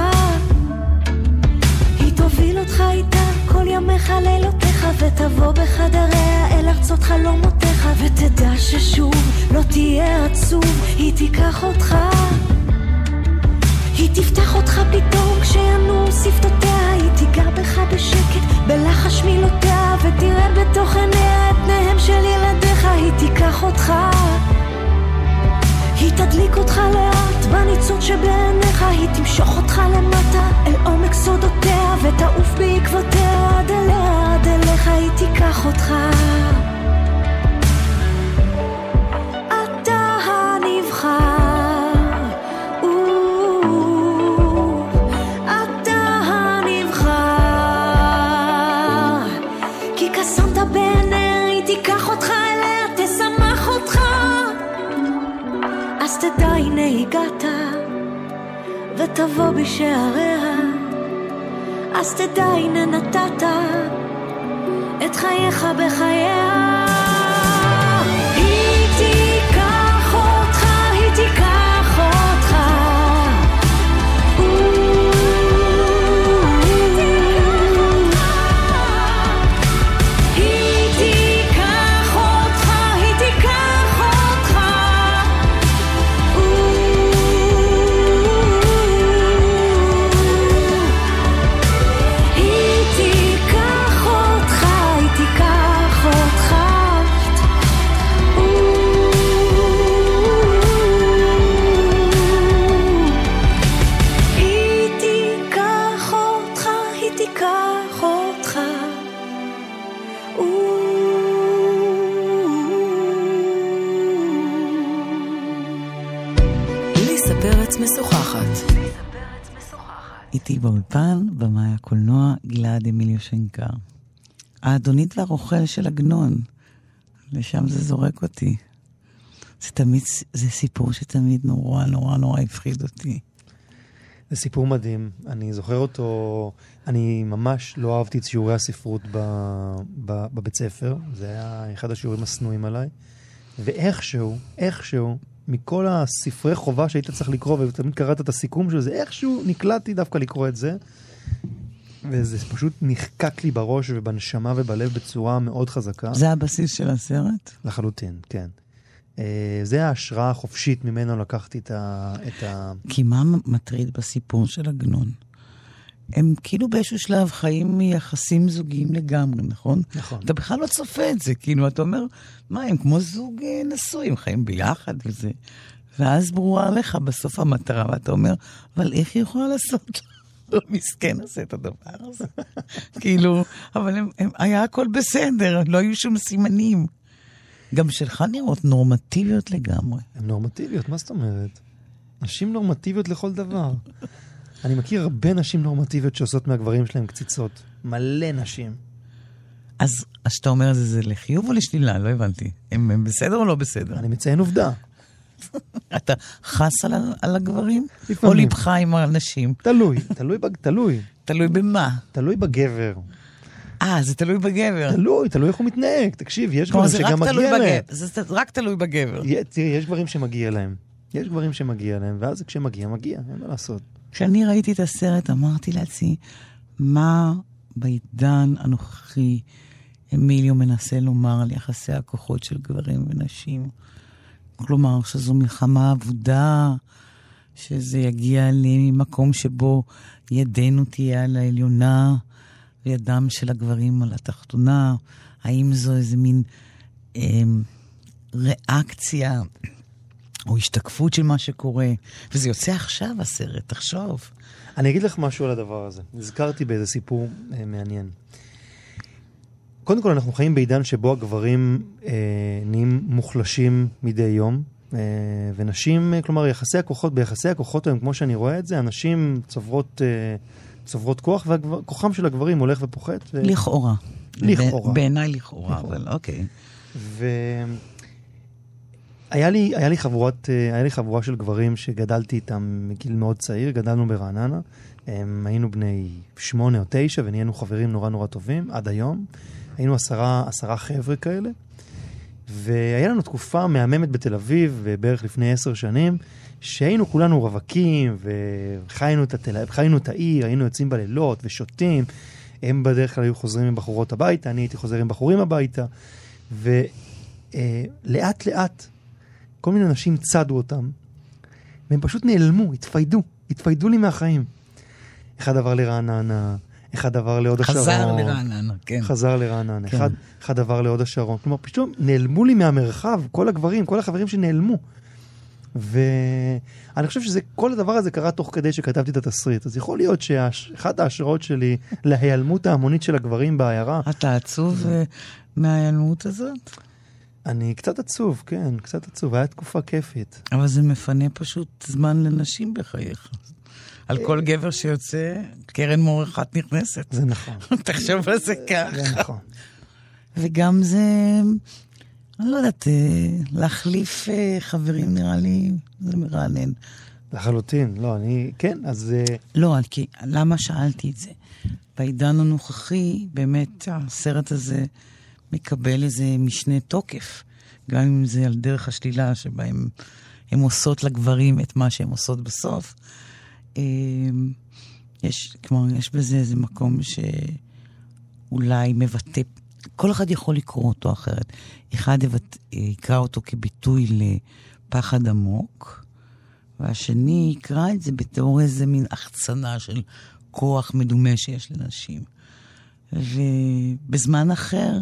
Speaker 5: היא תוביל אותך איתה כל ימיך לילותיך, ותבוא בחדריה אל ארצות חלומותיך, ותדע ששוב לא תהיה עצוב, היא תיקח אותך. היא תפתח אותך פתאום כשינועו שפתותיה, היא תיגע בך בשקט, בלחש מילותיה, ותראה בתוך עיניה את פניהם של ילדיך, היא תיקח אותך. היא תדליק אותך לאט בניצוץ שבעיניך, היא תמשוך אותך למטה אל עומק סודותיה, ותעוף בעקבותיה עד אליה, עד אליך היא תיקח אותך. הגעת, ותבוא בשעריה, אז תדע הנה נתת את חייך בחייה.
Speaker 3: באולפן, במאי הקולנוע, גלעד אמיליו שנקר. האדונית והרוכל של עגנון, לשם זה זורק אותי. זה תמיד, זה סיפור שתמיד נורא נורא נורא הפחיד אותי.
Speaker 4: זה סיפור מדהים, אני זוכר אותו, אני ממש לא אהבתי את שיעורי הספרות ב, ב, בבית ספר, זה היה אחד השיעורים השנואים עליי, ואיכשהו, איכשהו, מכל הספרי חובה שהיית צריך לקרוא, ותמיד קראת את הסיכום של זה, איכשהו נקלטתי דווקא לקרוא את זה. וזה פשוט נחקק לי בראש ובנשמה ובלב בצורה מאוד חזקה.
Speaker 3: זה הבסיס של הסרט?
Speaker 4: לחלוטין, כן. Uh, זה ההשראה החופשית ממנו לקחתי את ה... את ה...
Speaker 3: כי מה מטריד בסיפור של עגנון? הם כאילו באיזשהו שלב חיים מיחסים זוגיים לגמרי, נכון?
Speaker 4: נכון.
Speaker 3: אתה בכלל לא צופה את זה, כאילו, אתה אומר, מה, הם כמו זוג אה, נשוי, הם חיים ביחד וזה. ואז ברורה לך בסוף המטרה, ואתה אומר, אבל איך היא יכולה לעשות? לא מסכן עושה את הדבר הזה. כאילו, אבל הם, הם, היה הכל בסדר, לא היו שום סימנים. גם שלך נראות נורמטיביות לגמרי.
Speaker 4: הן נורמטיביות, מה זאת אומרת? נשים נורמטיביות לכל דבר. אני מכיר הרבה נשים נורמטיביות שעושות מהגברים שלהם קציצות. מלא נשים.
Speaker 3: אז כשאתה אומר את זה, זה לחיוב או לשלילה? לא הבנתי. הם, הם בסדר או לא בסדר?
Speaker 4: אני מציין עובדה.
Speaker 3: אתה חס על, על הגברים? לפעמים. או ליבך עם הנשים?
Speaker 4: תלוי, תלוי, תלוי.
Speaker 3: תלוי במה?
Speaker 4: תלוי בגבר.
Speaker 3: אה, זה תלוי בגבר.
Speaker 4: תלוי, תלוי איך הוא מתנהג. תקשיב, יש גברים שגם מגיע להם.
Speaker 3: זה רק תלוי בגבר.
Speaker 4: תראי, יש גברים שמגיע להם. יש גברים שמגיע להם, ואז כשמגיע, מגיע, אין מה לעשות.
Speaker 3: כשאני ראיתי את הסרט אמרתי לעצמי, מה בעידן הנוכחי אמיליו מנסה לומר על יחסי הכוחות של גברים ונשים? כלומר, שזו מלחמה אבודה, שזה יגיע למקום שבו ידנו תהיה על העליונה וידם של הגברים על התחתונה. האם זו איזה מין אה, ריאקציה או השתקפות של מה שקורה, וזה יוצא עכשיו הסרט, תחשוב.
Speaker 4: אני אגיד לך משהו על הדבר הזה. נזכרתי באיזה סיפור אה, מעניין. קודם כל, אנחנו חיים בעידן שבו הגברים אה, נהיים מוחלשים מדי יום, אה, ונשים, אה, כלומר, יחסי הכוחות, ביחסי הכוחות היום, כמו שאני רואה את זה, הנשים צוברות, אה, צוברות כוח, וכוחם של הגברים הולך ופוחת. ו...
Speaker 3: לכאורה.
Speaker 4: לכאורה.
Speaker 3: בעיניי לכאורה, אבל אוקיי.
Speaker 4: ו... היה לי, היה, לי חבורת, אה, היה לי חבורה של גברים שגדלתי איתם מגיל מאוד צעיר, גדלנו ברעננה. הם, היינו בני שמונה או תשע ונהיינו חברים נורא נורא טובים עד היום. היינו עשרה, עשרה חבר'ה כאלה. והיה לנו תקופה מהממת בתל אביב, בערך לפני עשר שנים, שהיינו כולנו רווקים, וחיינו את, התל... את העיר, היינו יוצאים בלילות ושותים. הם בדרך כלל היו חוזרים עם בחורות הביתה, אני הייתי חוזר עם בחורים הביתה. ולאט אה, לאט כל מיני אנשים צדו אותם, והם פשוט נעלמו, התפיידו, התפיידו לי מהחיים. אחד עבר לרעננה, אחד עבר להוד השרון.
Speaker 3: חזר לרעננה, כן.
Speaker 4: חזר לרעננה, כן. אחד, אחד עבר להוד השרון. כלומר, פתאום נעלמו לי מהמרחב, כל הגברים, כל החברים שנעלמו. ואני חושב שזה, כל הדבר הזה קרה תוך כדי שכתבתי את התסריט. אז יכול להיות שאחת ההשראות שלי להיעלמות ההמונית של הגברים בעיירה...
Speaker 3: אתה עצוב אה, מההיעלמות הזאת?
Speaker 4: אני קצת עצוב, כן, קצת עצוב. הייתה תקופה כיפית.
Speaker 3: אבל זה מפנה פשוט זמן לנשים בחייך. על כל גבר שיוצא, קרן מור אחת נכנסת.
Speaker 4: זה נכון.
Speaker 3: תחשוב על זה ככה.
Speaker 4: זה נכון.
Speaker 3: וגם זה, אני לא יודעת, אה, להחליף אה, חברים נראה לי, זה מרענן.
Speaker 4: לחלוטין, לא, אני, כן, אז... אה,
Speaker 3: לא, כי למה שאלתי את זה? בעידן הנוכחי, באמת הסרט הזה מקבל איזה משנה תוקף. גם אם זה על דרך השלילה שבה הם עושות לגברים את מה שהן עושות בסוף. יש, כלומר, יש בזה איזה מקום שאולי מבטא כל אחד יכול לקרוא אותו אחרת. אחד יקרא אותו כביטוי לפחד עמוק, והשני יקרא את זה בתיאור איזה מין החצנה של כוח מדומה שיש לנשים. ובזמן אחר,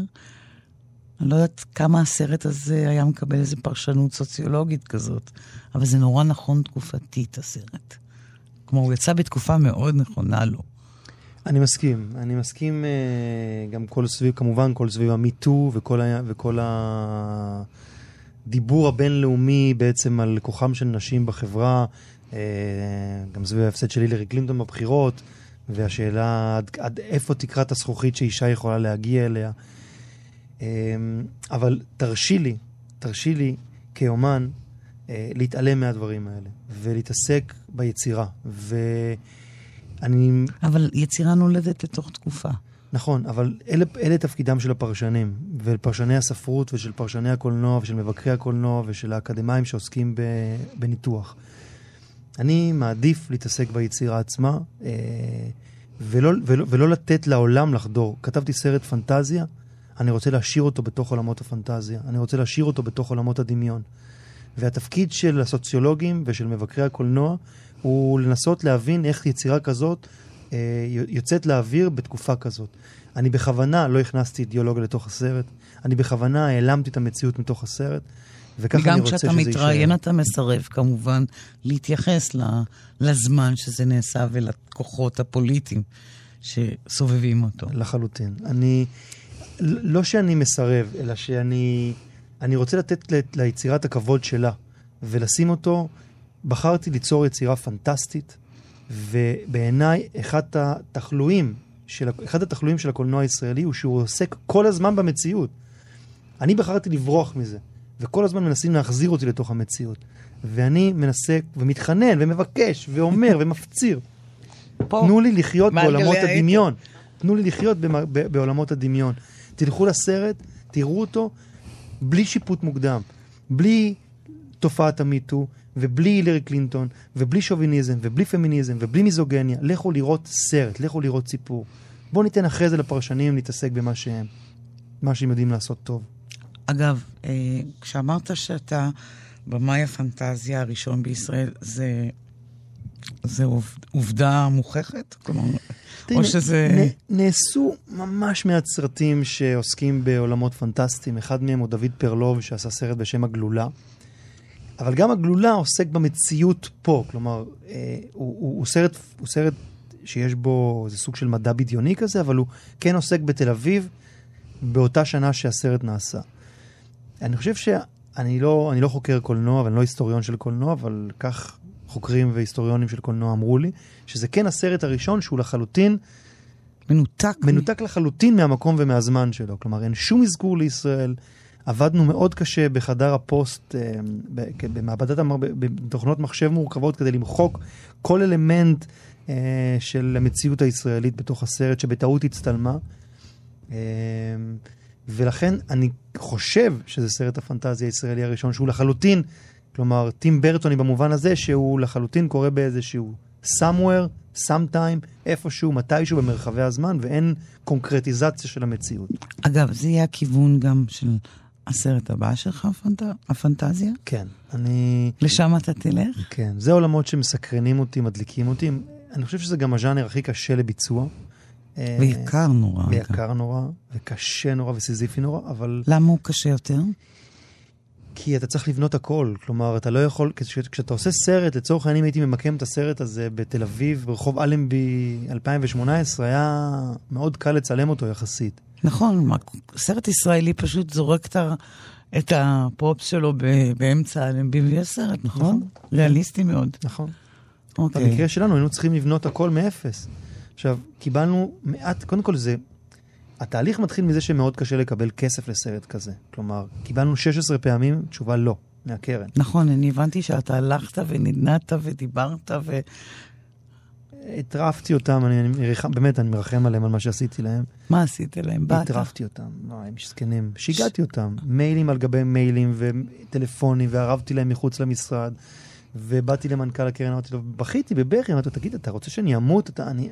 Speaker 3: אני לא יודעת כמה הסרט הזה היה מקבל איזו פרשנות סוציולוגית כזאת, אבל זה נורא נכון תקופתית, הסרט. כלומר, הוא יצא בתקופה מאוד נכונה לו.
Speaker 4: אני מסכים, אני מסכים uh, גם כל סביב, כמובן כל סביב המיטו וכל, ה, וכל הדיבור הבינלאומי בעצם על כוחם של נשים בחברה, uh, גם סביב ההפסד של הילרי קלינטון בבחירות, והשאלה עד, עד איפה תקרת הזכוכית שאישה יכולה להגיע אליה. Uh, אבל תרשי לי, תרשי לי כאומן uh, להתעלם מהדברים האלה ולהתעסק ביצירה. ו... אני...
Speaker 3: אבל יצירה נולדת לתוך תקופה.
Speaker 4: נכון, אבל אלה, אלה תפקידם של הפרשנים, ופרשני הספרות ושל פרשני הקולנוע ושל מבקרי הקולנוע ושל האקדמאים שעוסקים ב, בניתוח. אני מעדיף להתעסק ביצירה עצמה אה, ולא, ולא, ולא לתת לעולם לחדור. כתבתי סרט פנטזיה, אני רוצה להשאיר אותו בתוך עולמות הפנטזיה, אני רוצה להשאיר אותו בתוך עולמות הדמיון. והתפקיד של הסוציולוגים ושל מבקרי הקולנוע הוא לנסות להבין איך יצירה כזאת אה, יוצאת לאוויר בתקופה כזאת. אני בכוונה לא הכנסתי אידיאולוגיה לתוך הסרט, אני בכוונה העלמתי את המציאות מתוך הסרט, וככה אני רוצה שזה יישאר.
Speaker 3: וגם כשאתה מתראיין אתה מסרב כמובן להתייחס לזמן שזה נעשה ולכוחות הפוליטיים שסובבים אותו.
Speaker 4: לחלוטין. אני, לא שאני מסרב, אלא שאני אני רוצה לתת ליצירת הכבוד שלה, ולשים אותו בחרתי ליצור יצירה פנטסטית, ובעיניי אחד התחלואים של, אחד התחלואים של הקולנוע הישראלי הוא שהוא עוסק כל הזמן במציאות. אני בחרתי לברוח מזה, וכל הזמן מנסים להחזיר אותי לתוך המציאות. ואני מנסה ומתחנן ומבקש ואומר ומפציר. פה, תנו לי לחיות בעולמות הדמיון. תנו לי לחיות בעולמות הדמיון. תלכו לסרט, תראו אותו בלי שיפוט מוקדם, בלי תופעת המיטו, ובלי הילרי קלינטון, ובלי שוביניזם, ובלי פמיניזם, ובלי מיזוגניה. לכו לראות סרט, לכו לראות סיפור. בואו ניתן אחרי זה לפרשנים להתעסק במה שהם, מה שהם יודעים לעשות טוב.
Speaker 3: אגב, אה, כשאמרת שאתה במאי הפנטזיה הראשון בישראל, זה, זה עובדה מוכחת? כלומר, או שזה...
Speaker 4: נעשו ממש מעט סרטים שעוסקים בעולמות פנטסטיים. אחד מהם הוא דוד פרלוב, שעשה סרט בשם הגלולה. אבל גם הגלולה עוסק במציאות פה, כלומר, אה, הוא, הוא, הוא, סרט, הוא סרט שיש בו איזה סוג של מדע בדיוני כזה, אבל הוא כן עוסק בתל אביב באותה שנה שהסרט נעשה. אני חושב שאני לא, לא חוקר קולנוע ואני לא היסטוריון של קולנוע, אבל כך חוקרים והיסטוריונים של קולנוע אמרו לי, שזה כן הסרט הראשון שהוא לחלוטין...
Speaker 3: מנותק.
Speaker 4: מנותק לחלוטין מהמקום ומהזמן שלו. כלומר, אין שום אזכור לישראל. עבדנו מאוד קשה בחדר הפוסט, אה, במעבדת, בתוכנות מחשב מורכבות, כדי למחוק כל אלמנט אה, של המציאות הישראלית בתוך הסרט, שבטעות הצטלמה. אה, ולכן אני חושב שזה סרט הפנטזיה הישראלי הראשון, שהוא לחלוטין, כלומר, טים ברטוני במובן הזה, שהוא לחלוטין קורה באיזשהו somewhere, sometime, איפשהו, מתישהו במרחבי הזמן, ואין קונקרטיזציה של המציאות.
Speaker 3: אגב, זה יהיה הכיוון גם של הסרט הבא שלך, הפנט... הפנטזיה?
Speaker 4: כן, אני...
Speaker 3: לשם אתה תלך?
Speaker 4: כן, זה עולמות שמסקרנים אותי, מדליקים אותי. אני חושב שזה גם הז'אנר הכי קשה לביצוע.
Speaker 3: אה, ויקר נורא.
Speaker 4: ויקר נורא, וקשה נורא וסיזיפי נורא, אבל...
Speaker 3: למה הוא קשה יותר?
Speaker 4: כי אתה צריך לבנות הכל. כלומר, אתה לא יכול, כש, כשאתה עושה סרט, לצורך העניין הייתי ממקם את הסרט הזה בתל אביב, ברחוב אלנבי 2018, היה מאוד קל לצלם אותו יחסית.
Speaker 3: נכון, סרט ישראלי פשוט זורק את ה... את הפופ שלו באמצע אלנבי, ויש סרט, נכון? נכון. ריאליסטי מאוד.
Speaker 4: נכון. אוקיי. במקרה שלנו היינו צריכים לבנות הכל מאפס. עכשיו, קיבלנו מעט, קודם כל זה, התהליך מתחיל מזה שמאוד קשה לקבל כסף לסרט כזה. כלומר, קיבלנו 16 פעמים, תשובה לא, מהקרן.
Speaker 3: נכון, אני הבנתי שאתה הלכת ונדנדת ודיברת ו...
Speaker 4: הטרפתי אותם, אני, אני, באמת, אני מרחם עליהם על מה שעשיתי להם.
Speaker 3: מה עשית להם? באת?
Speaker 4: הטרפתי אותם, לא, הם זקנים. שיגעתי אותם, מיילים על גבי מיילים וטלפונים, וערבתי להם מחוץ למשרד. ובאתי למנכ"ל הקרן, אמרתי לו, בכיתי בבכי, אמרתי לו, תגיד, אתה רוצה שאני אמות? אתה, אני,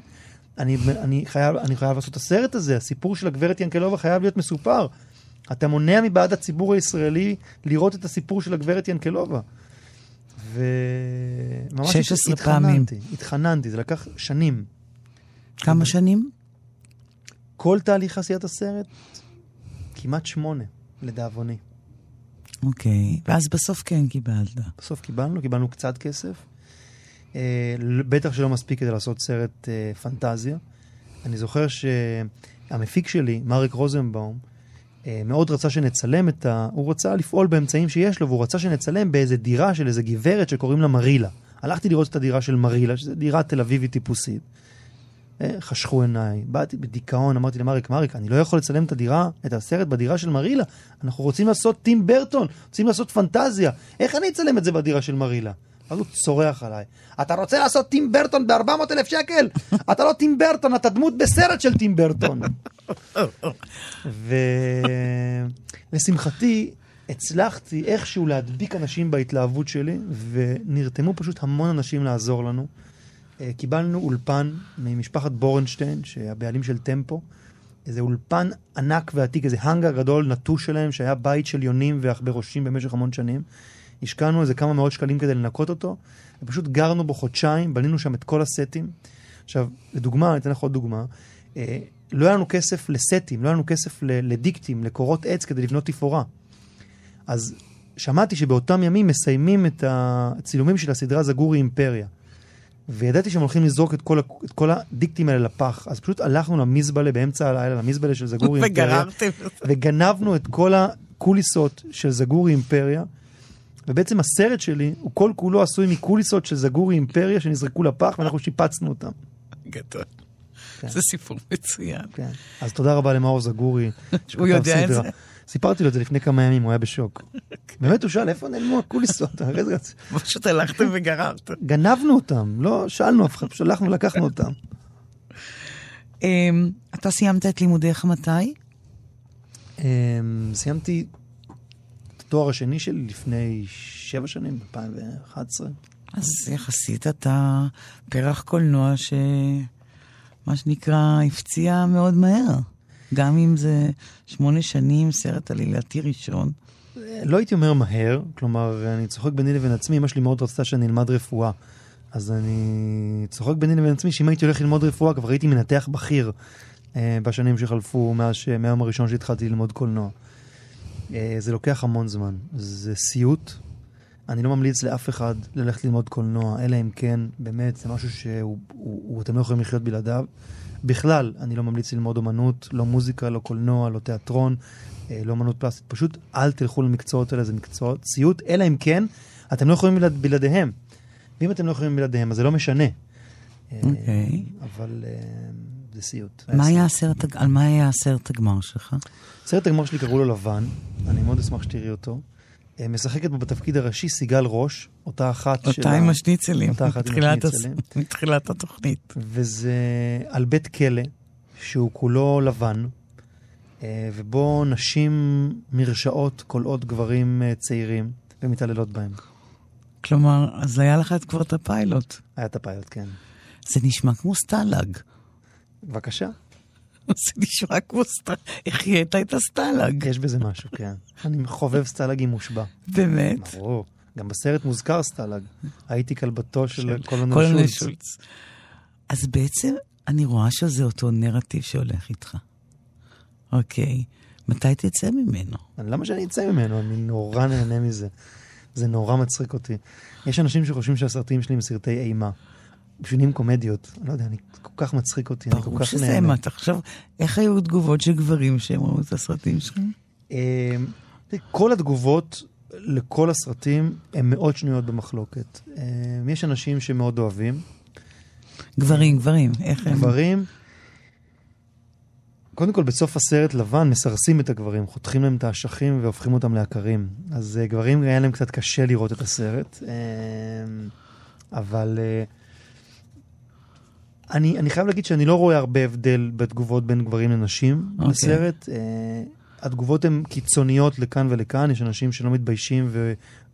Speaker 4: אני, אני, חייב, אני חייב לעשות את הסרט הזה, הסיפור של הגברת ינקלובה חייב להיות מסופר. אתה מונע מבעד הציבור הישראלי לראות את הסיפור של הגברת ינקלובה.
Speaker 3: וממש 16 פעמים.
Speaker 4: התחננתי, זה לקח שנים.
Speaker 3: כמה שנים?
Speaker 4: כל תהליך עשיית הסרט, כמעט שמונה, לדאבוני.
Speaker 3: אוקיי, ואז בסוף כן קיבלת.
Speaker 4: בסוף קיבלנו, קיבלנו קצת כסף. אה, בטח שלא מספיק כדי לעשות סרט אה, פנטזיה. אני זוכר שהמפיק שלי, מריק רוזנבאום, אה, מאוד רצה שנצלם את ה... הוא רצה לפעול באמצעים שיש לו, והוא רצה שנצלם באיזה דירה של איזה גברת שקוראים לה מרילה. הלכתי לראות את הדירה של מרילה, שזו דירה תל אביבית טיפוסית. חשכו עיניי, באתי בדיכאון, אמרתי למריק, מריק, אני לא יכול לצלם את הדירה, את הסרט בדירה של מרילה. אנחנו רוצים לעשות טים ברטון, רוצים לעשות פנטזיה. איך אני אצלם את זה בדירה של מרילה? אז הוא צורח עליי. אתה רוצה לעשות טים ברטון ב-400 אלף שקל? אתה לא טים ברטון, אתה דמות בסרט של טים ברטון. ולשמחתי, הצלחתי איכשהו להדביק אנשים בהתלהבות שלי, ונרתמו פשוט המון אנשים לעזור לנו. אה, קיבלנו אולפן ממשפחת בורנשטיין, שהבעלים של טמפו. איזה אולפן ענק ועתיק, איזה האנגר גדול נטוש שלהם, שהיה בית של יונים ועכברושים במשך המון שנים. השקענו איזה כמה מאות שקלים כדי לנקות אותו, ופשוט גרנו בו חודשיים, בנינו שם את כל הסטים. עכשיו, לדוגמה, אני אתן לך עוד דוגמה, אה, לא היה לנו כסף לסטים, לא היה לנו כסף לדיקטים, לקורות עץ כדי לבנות תפאורה. אז שמעתי שבאותם ימים מסיימים את הצילומים של הסדרה זגורי אימפריה. וידעתי שהם הולכים לזרוק את כל, את כל הדיקטים האלה לפח, אז פשוט הלכנו למזבלה באמצע הלילה, למזבלה של זגורי אימפריה. וגררתם. וגנבנו את כל הקוליסות של זגורי אימפריה, ובעצם הסרט שלי הוא כל כולו עשוי מקוליסות של זגורי אימפריה שנזרקו לפח ואנחנו שיפצנו אותם.
Speaker 3: גדול. כן. זה סיפור מצוין.
Speaker 4: כן. אז תודה רבה למאור זגורי.
Speaker 3: הוא יודע את זה.
Speaker 4: סיפרתי לו את זה לפני כמה ימים, הוא היה בשוק. באמת, הוא שאל, איפה נעלמו הקוליסות?
Speaker 3: פשוט הלכתם וגררתם.
Speaker 4: גנבנו אותם, לא שאלנו אף אחד, פשוט הלכנו ולקחנו אותם.
Speaker 3: אמ, אתה סיימת את לימודיך מתי?
Speaker 4: אמ, סיימתי התואר השני שלי לפני שבע שנים, ב-2011.
Speaker 3: אז יחסית אתה פרח קולנוע ש... מה שנקרא, הפציע מאוד מהר. גם אם זה שמונה שנים, סרט עלילתי ראשון.
Speaker 4: לא הייתי אומר מהר, כלומר, אני צוחק ביני לבין עצמי, אמא שלי מאוד רצתה שאני אלמד רפואה. אז אני צוחק ביני לבין עצמי שאם הייתי הולך ללמוד רפואה, כבר הייתי מנתח בכיר אה, בשנים שחלפו מאז. מהיום הראשון שהתחלתי ללמוד קולנוע. אה, זה לוקח המון זמן, זה סיוט. אני לא ממליץ לאף אחד ללכת ללמוד קולנוע, אלא אם כן, באמת, זה משהו שאתם לא יכולים לחיות בלעדיו. בכלל, אני לא ממליץ ללמוד אומנות, לא מוזיקה, לא קולנוע, לא תיאטרון, אה, לא אומנות פלסטית. פשוט אל תלכו למקצועות האלה, זה מקצועות סיוט, אלא אם כן, אתם לא יכולים בלעד, בלעדיהם. ואם אתם לא יכולים בלעדיהם, אז זה לא משנה.
Speaker 3: אה, אוקיי. Okay.
Speaker 4: אבל זה סיוט.
Speaker 3: מה היה הסרט, על מה היה הסרט הגמר שלך?
Speaker 4: סרט הגמר שלי קראו לו לבן, אני מאוד אשמח שתראי אותו. אה, משחקת בו בתפקיד הראשי סיגל ראש, אותה אחת
Speaker 3: של... אותה השניצלים. עם השניצלים. מתחילת התוכנית.
Speaker 4: וזה על בית כלא, שהוא כולו לבן, אה, ובו נשים מרשעות כולאות גברים אה, צעירים ומתעללות בהם.
Speaker 3: כלומר, אז היה לך כבר את הפיילוט.
Speaker 4: היה את הפיילוט, כן.
Speaker 3: זה נשמע כמו סטלאג.
Speaker 4: בבקשה.
Speaker 3: זה נשמע כמו סטלאג. החיית את הסטלאג.
Speaker 4: יש בזה משהו, כן. אני חובב סטלאגים מושבע.
Speaker 3: באמת?
Speaker 4: ברור. גם בסרט מוזכר סטלאג. הייתי כלבתו של קולונל שולץ.
Speaker 3: אז בעצם אני רואה שזה אותו נרטיב שהולך איתך. אוקיי. מתי תצא ממנו?
Speaker 4: למה שאני אצא ממנו? אני נורא נהנה מזה. זה נורא מצחיק אותי. יש אנשים שחושבים שהסרטים שלי הם סרטי אימה. בשבילים קומדיות. אני לא יודע, אני כל כך מצחיק אותי, אני כל כך נהנה.
Speaker 3: ברור שזה אימה. תחשוב, איך היו תגובות של גברים שהם ראו את הסרטים שלך?
Speaker 4: אה, כל התגובות לכל הסרטים הן מאוד שנויות במחלוקת. אה, יש אנשים שמאוד אוהבים.
Speaker 3: גברים, גברים, איך הם?
Speaker 4: גברים, קודם כל, בסוף הסרט לבן מסרסים את הגברים, חותכים להם את האשכים והופכים אותם לעקרים. אז uh, גברים היה להם קצת קשה לראות את הסרט, uh, אבל uh, אני, אני חייב להגיד שאני לא רואה הרבה הבדל בתגובות בין גברים לנשים okay. אוקיי. בסרט. Uh, התגובות הן קיצוניות לכאן ולכאן, יש אנשים שלא מתביישים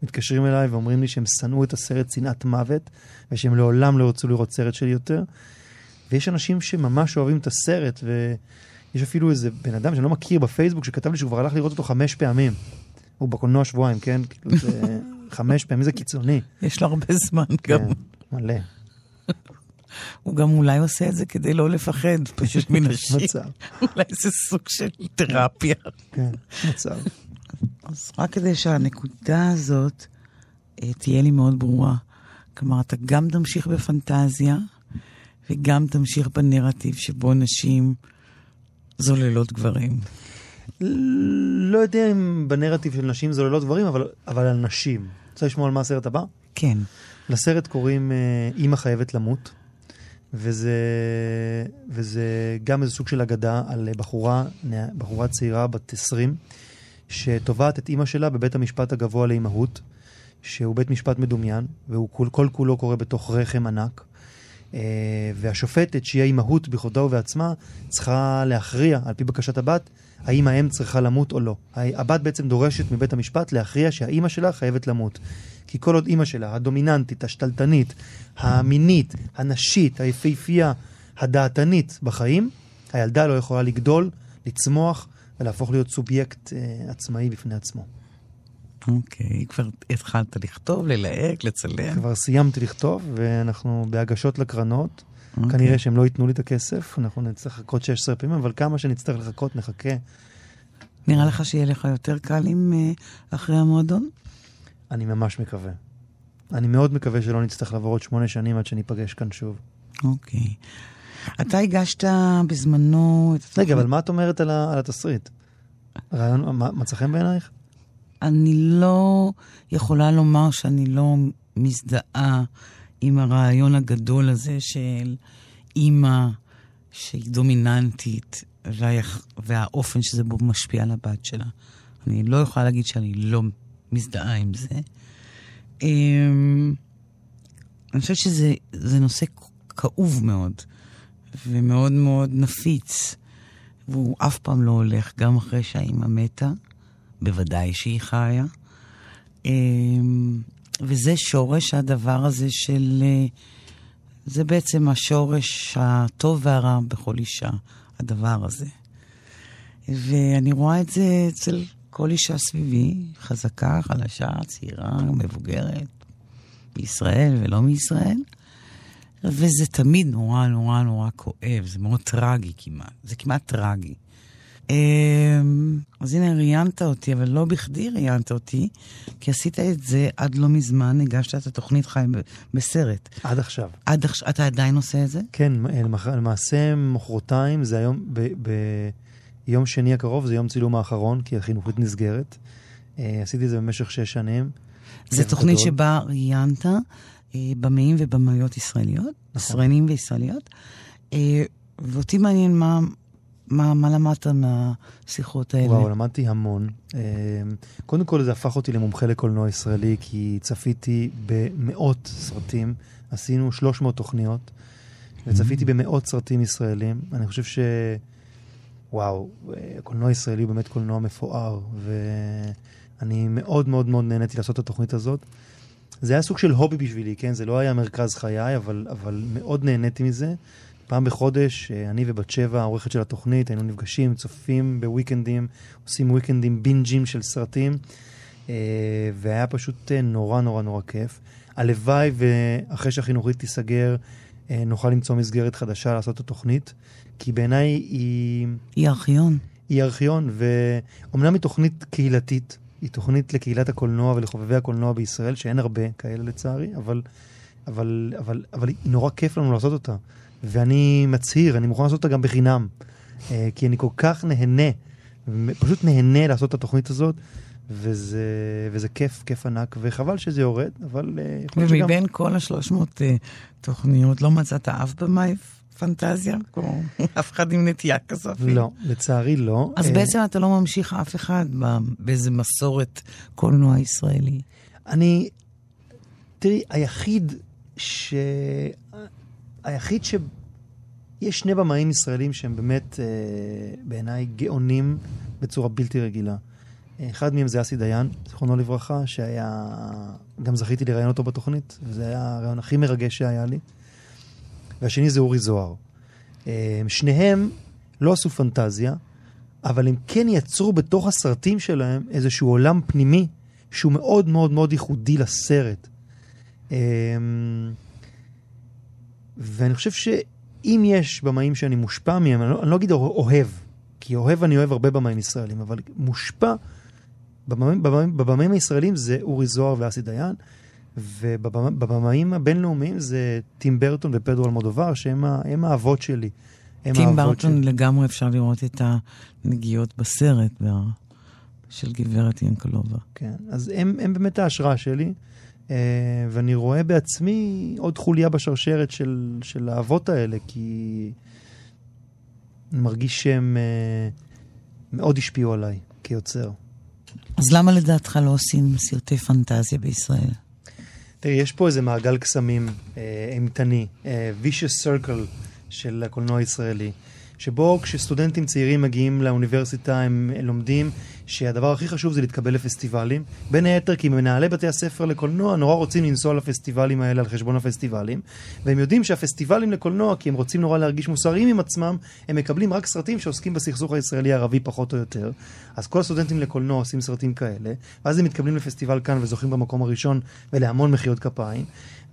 Speaker 4: ומתקשרים אליי ואומרים לי שהם שנאו את הסרט שנאת מוות, ושהם לעולם לא ירצו לראות סרט שלי יותר. ויש אנשים שממש אוהבים את הסרט, ו... יש אפילו איזה בן אדם שאני לא מכיר בפייסבוק שכתב לי שהוא כבר הלך לראות אותו חמש פעמים. הוא בקולנוע שבועיים, כן? כאילו זה חמש פעמים זה קיצוני.
Speaker 3: יש לו הרבה זמן גם. כן,
Speaker 4: מלא.
Speaker 3: הוא גם אולי עושה את זה כדי לא לפחד פשוט מנשים. מצב. אולי זה סוג של תרפיה.
Speaker 4: כן, מצב.
Speaker 3: אז רק כדי שהנקודה הזאת אה, תהיה לי מאוד ברורה. כלומר, אתה גם תמשיך בפנטזיה, וגם תמשיך בנרטיב שבו נשים זוללות גברים.
Speaker 4: לא יודע אם בנרטיב של נשים זוללות גברים, אבל, אבל על נשים. רוצה לשמוע על מה הסרט הבא?
Speaker 3: כן.
Speaker 4: לסרט קוראים אימא חייבת למות, וזה, וזה גם איזה סוג של אגדה על בחורה, בחורה צעירה בת 20, שתובעת את אימא שלה בבית המשפט הגבוה לאימהות, שהוא בית משפט מדומיין, והוא כל, כל כולו קורה בתוך רחם ענק. אה, והשופטת, שהיא האימהות בכבודה ובעצמה, צריכה להכריע, על פי בקשת הבת, האם האם צריכה למות או לא. הבת בעצם דורשת מבית המשפט להכריע שהאימא שלה חייבת למות. כי כל עוד אימא שלה, הדומיננטית, השתלטנית, המינית, הנשית, היפהפייה, הדעתנית בחיים, הילדה לא יכולה לגדול, לצמוח ולהפוך להיות סובייקט אה, עצמאי בפני עצמו.
Speaker 3: אוקיי, כבר התחלת לכתוב, ללהק, לצלם?
Speaker 4: כבר סיימתי לכתוב, ואנחנו בהגשות לקרנות. אוקיי. כנראה שהם לא ייתנו לי את הכסף, אנחנו נצטרך לחכות 16 פעמים, אבל כמה שנצטרך לחכות, נחכה.
Speaker 3: נראה לך שיהיה לך יותר קל עם uh, אחרי המועדון?
Speaker 4: אני ממש מקווה. אני מאוד מקווה שלא נצטרך לעבור עוד שמונה שנים עד שניפגש כאן שוב.
Speaker 3: אוקיי. אתה הגשת בזמנו
Speaker 4: את... רגע, אבל מה את אומרת על, על התסריט? רעיון, מצא חן בעינייך?
Speaker 3: אני לא יכולה לומר שאני לא מזדהה עם הרעיון הגדול הזה של אימא שהיא דומיננטית, וה... והאופן שזה בו משפיע על הבת שלה. אני לא יכולה להגיד שאני לא מזדהה עם זה. אמ, אני חושבת שזה נושא כאוב מאוד, ומאוד מאוד נפיץ, והוא אף פעם לא הולך, גם אחרי שהאימא מתה. בוודאי שהיא חיה. אמ, וזה שורש הדבר הזה של... אה, זה בעצם השורש הטוב והרע בכל אישה, הדבר הזה. ואני רואה את זה אצל כל אישה סביבי, חזקה, חלשה, צעירה, מבוגרת, בישראל ולא מישראל. וזה תמיד נורא נורא נורא כואב, זה מאוד טרגי כמעט, זה כמעט טרגי. אמ, אז הנה, ראיינת אותי, אבל לא בכדי ראיינת אותי, כי עשית את זה עד לא מזמן, הגשת את התוכנית חיים בסרט.
Speaker 4: עד עכשיו.
Speaker 3: עד עכשיו, אתה עדיין עושה את זה?
Speaker 4: כן, למעשה מחרתיים, זה היום, ביום שני הקרוב, זה יום צילום האחרון, כי החינוכית נסגרת. אה, עשיתי את זה במשך שש שנים.
Speaker 3: זו תוכנית גדול. שבה ראיינת אה, במאים ובמאיות ישראליות, נכון. ישראלים וישראליות. אה, ואותי מעניין מה, מה, מה למדת מהשיחות האלה?
Speaker 4: וואו, למדתי המון. אה, קודם כל זה הפך אותי למומחה לקולנוע ישראלי, כי צפיתי במאות סרטים, עשינו 300 תוכניות, וצפיתי mm. במאות סרטים ישראלים. אני חושב ש... וואו, קולנוע ישראלי הוא באמת קולנוע מפואר, ואני מאוד מאוד מאוד נהניתי לעשות את התוכנית הזאת. זה היה סוג של הובי בשבילי, כן? זה לא היה מרכז חיי, אבל, אבל מאוד נהניתי מזה. פעם בחודש, אה, אני ובת שבע, העורכת של התוכנית, היינו נפגשים, צופים בוויקנדים, עושים וויקנדים בינג'ים של סרטים, אה, והיה פשוט אה, נורא נורא נורא כיף. הלוואי ואחרי שהחינוכית תיסגר, נוכל למצוא מסגרת חדשה לעשות את התוכנית, כי בעיניי היא...
Speaker 3: היא ארכיון.
Speaker 4: היא ארכיון, ואומנם היא תוכנית קהילתית, היא תוכנית לקהילת הקולנוע ולחובבי הקולנוע בישראל, שאין הרבה כאלה לצערי, אבל, אבל, אבל, אבל היא נורא כיף לנו לעשות אותה. ואני מצהיר, אני מוכן לעשות אותה גם בחינם, אה, כי אני כל כך נהנה, פשוט נהנה לעשות את התוכנית הזאת. וזה, וזה כיף, כיף ענק, וחבל שזה יורד, אבל...
Speaker 3: אה, ומבין שגם... כל השלוש מאות uh, תוכניות, לא מצאת אף במאי פנטזיה? כמו אף אחד עם נטייה כזאת?
Speaker 4: לא, לצערי לא.
Speaker 3: אז בעצם אתה לא ממשיך אף אחד באיזה מסורת קולנוע ישראלי.
Speaker 4: אני... תראי, היחיד ש... היחיד ש... יש שני במאים ישראלים שהם באמת, uh, בעיניי, גאונים בצורה בלתי רגילה. אחד מהם זה אסי דיין, זיכרונו לברכה, שהיה... גם זכיתי לראיין אותו בתוכנית, וזה היה הרעיון הכי מרגש שהיה לי. והשני זה אורי זוהר. אה, שניהם לא עשו פנטזיה, אבל הם כן יצרו בתוך הסרטים שלהם איזשהו עולם פנימי שהוא מאוד מאוד מאוד ייחודי לסרט. אה, ואני חושב שאם יש במאים שאני מושפע מהם, אני לא, אני לא אגיד אוהב, כי אוהב אני אוהב הרבה במאים ישראלים, אבל מושפע בבמאים הישראלים זה אורי זוהר ואסי דיין, ובבמאים הבינלאומיים זה טים ברטון ופדרו אלמודובר, שהם האבות שלי.
Speaker 3: טים ברטון שלי. לגמרי אפשר לראות את הנגיעות בסרט של גברת ינקלובה.
Speaker 4: כן, אז הם, הם באמת ההשראה שלי, ואני רואה בעצמי עוד חוליה בשרשרת של, של האבות האלה, כי אני מרגיש שהם אה, מאוד השפיעו עליי כיוצר.
Speaker 3: אז למה לדעתך לא עושים סרטי פנטזיה בישראל?
Speaker 4: תראי, יש פה איזה מעגל קסמים אה, אימתני, אה, vicious circle של הקולנוע הישראלי. שבו כשסטודנטים צעירים מגיעים לאוניברסיטה הם לומדים שהדבר הכי חשוב זה להתקבל לפסטיבלים. בין היתר כי מנהלי בתי הספר לקולנוע נורא רוצים לנסוע לפסטיבלים האלה על חשבון הפסטיבלים, והם יודעים שהפסטיבלים לקולנוע, כי הם רוצים נורא להרגיש מוסריים עם עצמם, הם מקבלים רק סרטים שעוסקים בסכסוך הישראלי-ערבי פחות או יותר. אז כל הסטודנטים לקולנוע עושים סרטים כאלה, ואז הם מתקבלים לפסטיבל כאן וזוכים במקום הראשון ולהמון מחיאות כפיים.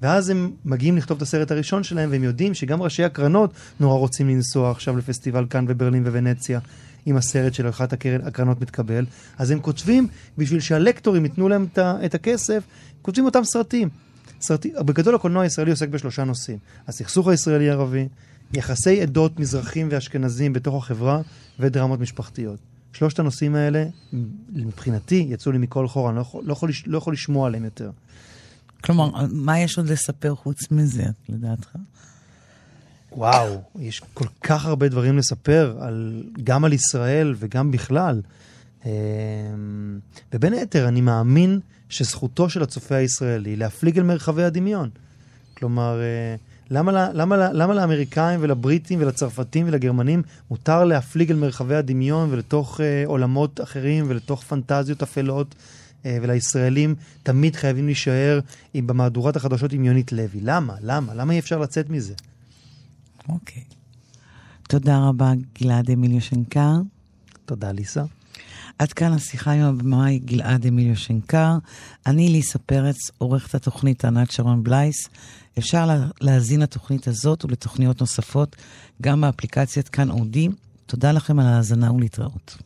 Speaker 4: ואז הם מגיעים לכתוב את הסרט הראשון שלהם, והם יודעים שגם ראשי הקרנות נורא רוצים לנסוע עכשיו לפסטיבל כאן בברלין וונציה. עם הסרט של אחת הקרנות מתקבל, אז הם כותבים, בשביל שהלקטורים ייתנו להם את הכסף, כותבים אותם סרטים. סרטים. בגדול הקולנוע הישראלי עוסק בשלושה נושאים. הסכסוך הישראלי-ערבי, יחסי עדות מזרחים ואשכנזים בתוך החברה, ודרמות משפחתיות. שלושת הנושאים האלה, מבחינתי, יצאו לי מכל חור, אני לא יכול, לא יכול, לא יכול לשמוע עליהם יותר.
Speaker 3: כלומר, מה יש עוד לספר חוץ מזה, לדעתך?
Speaker 4: וואו, יש כל כך הרבה דברים לספר, על, גם על ישראל וגם בכלל. אמ, ובין היתר, אני מאמין שזכותו של הצופה הישראלי להפליג אל מרחבי הדמיון. כלומר, אה, למה, למה, למה לאמריקאים ולבריטים ולצרפתים ולגרמנים מותר להפליג אל מרחבי הדמיון ולתוך אה, עולמות אחרים ולתוך פנטזיות אפלות אה, ולישראלים תמיד חייבים להישאר עם, במהדורת החדשות עם יונית לוי. למה? למה? למה אי אפשר לצאת מזה?
Speaker 3: אוקיי. תודה רבה, גלעד אמיליו שנקר.
Speaker 4: תודה, ליסה.
Speaker 3: עד כאן השיחה עם הבמאי גלעד אמיליו שנקר. אני ליסה פרץ, עורכת התוכנית ענת שרון בלייס. אפשר להאזין לתוכנית הזאת ולתוכניות נוספות גם באפליקציית כאן אודי. תודה לכם על ההאזנה ולהתראות.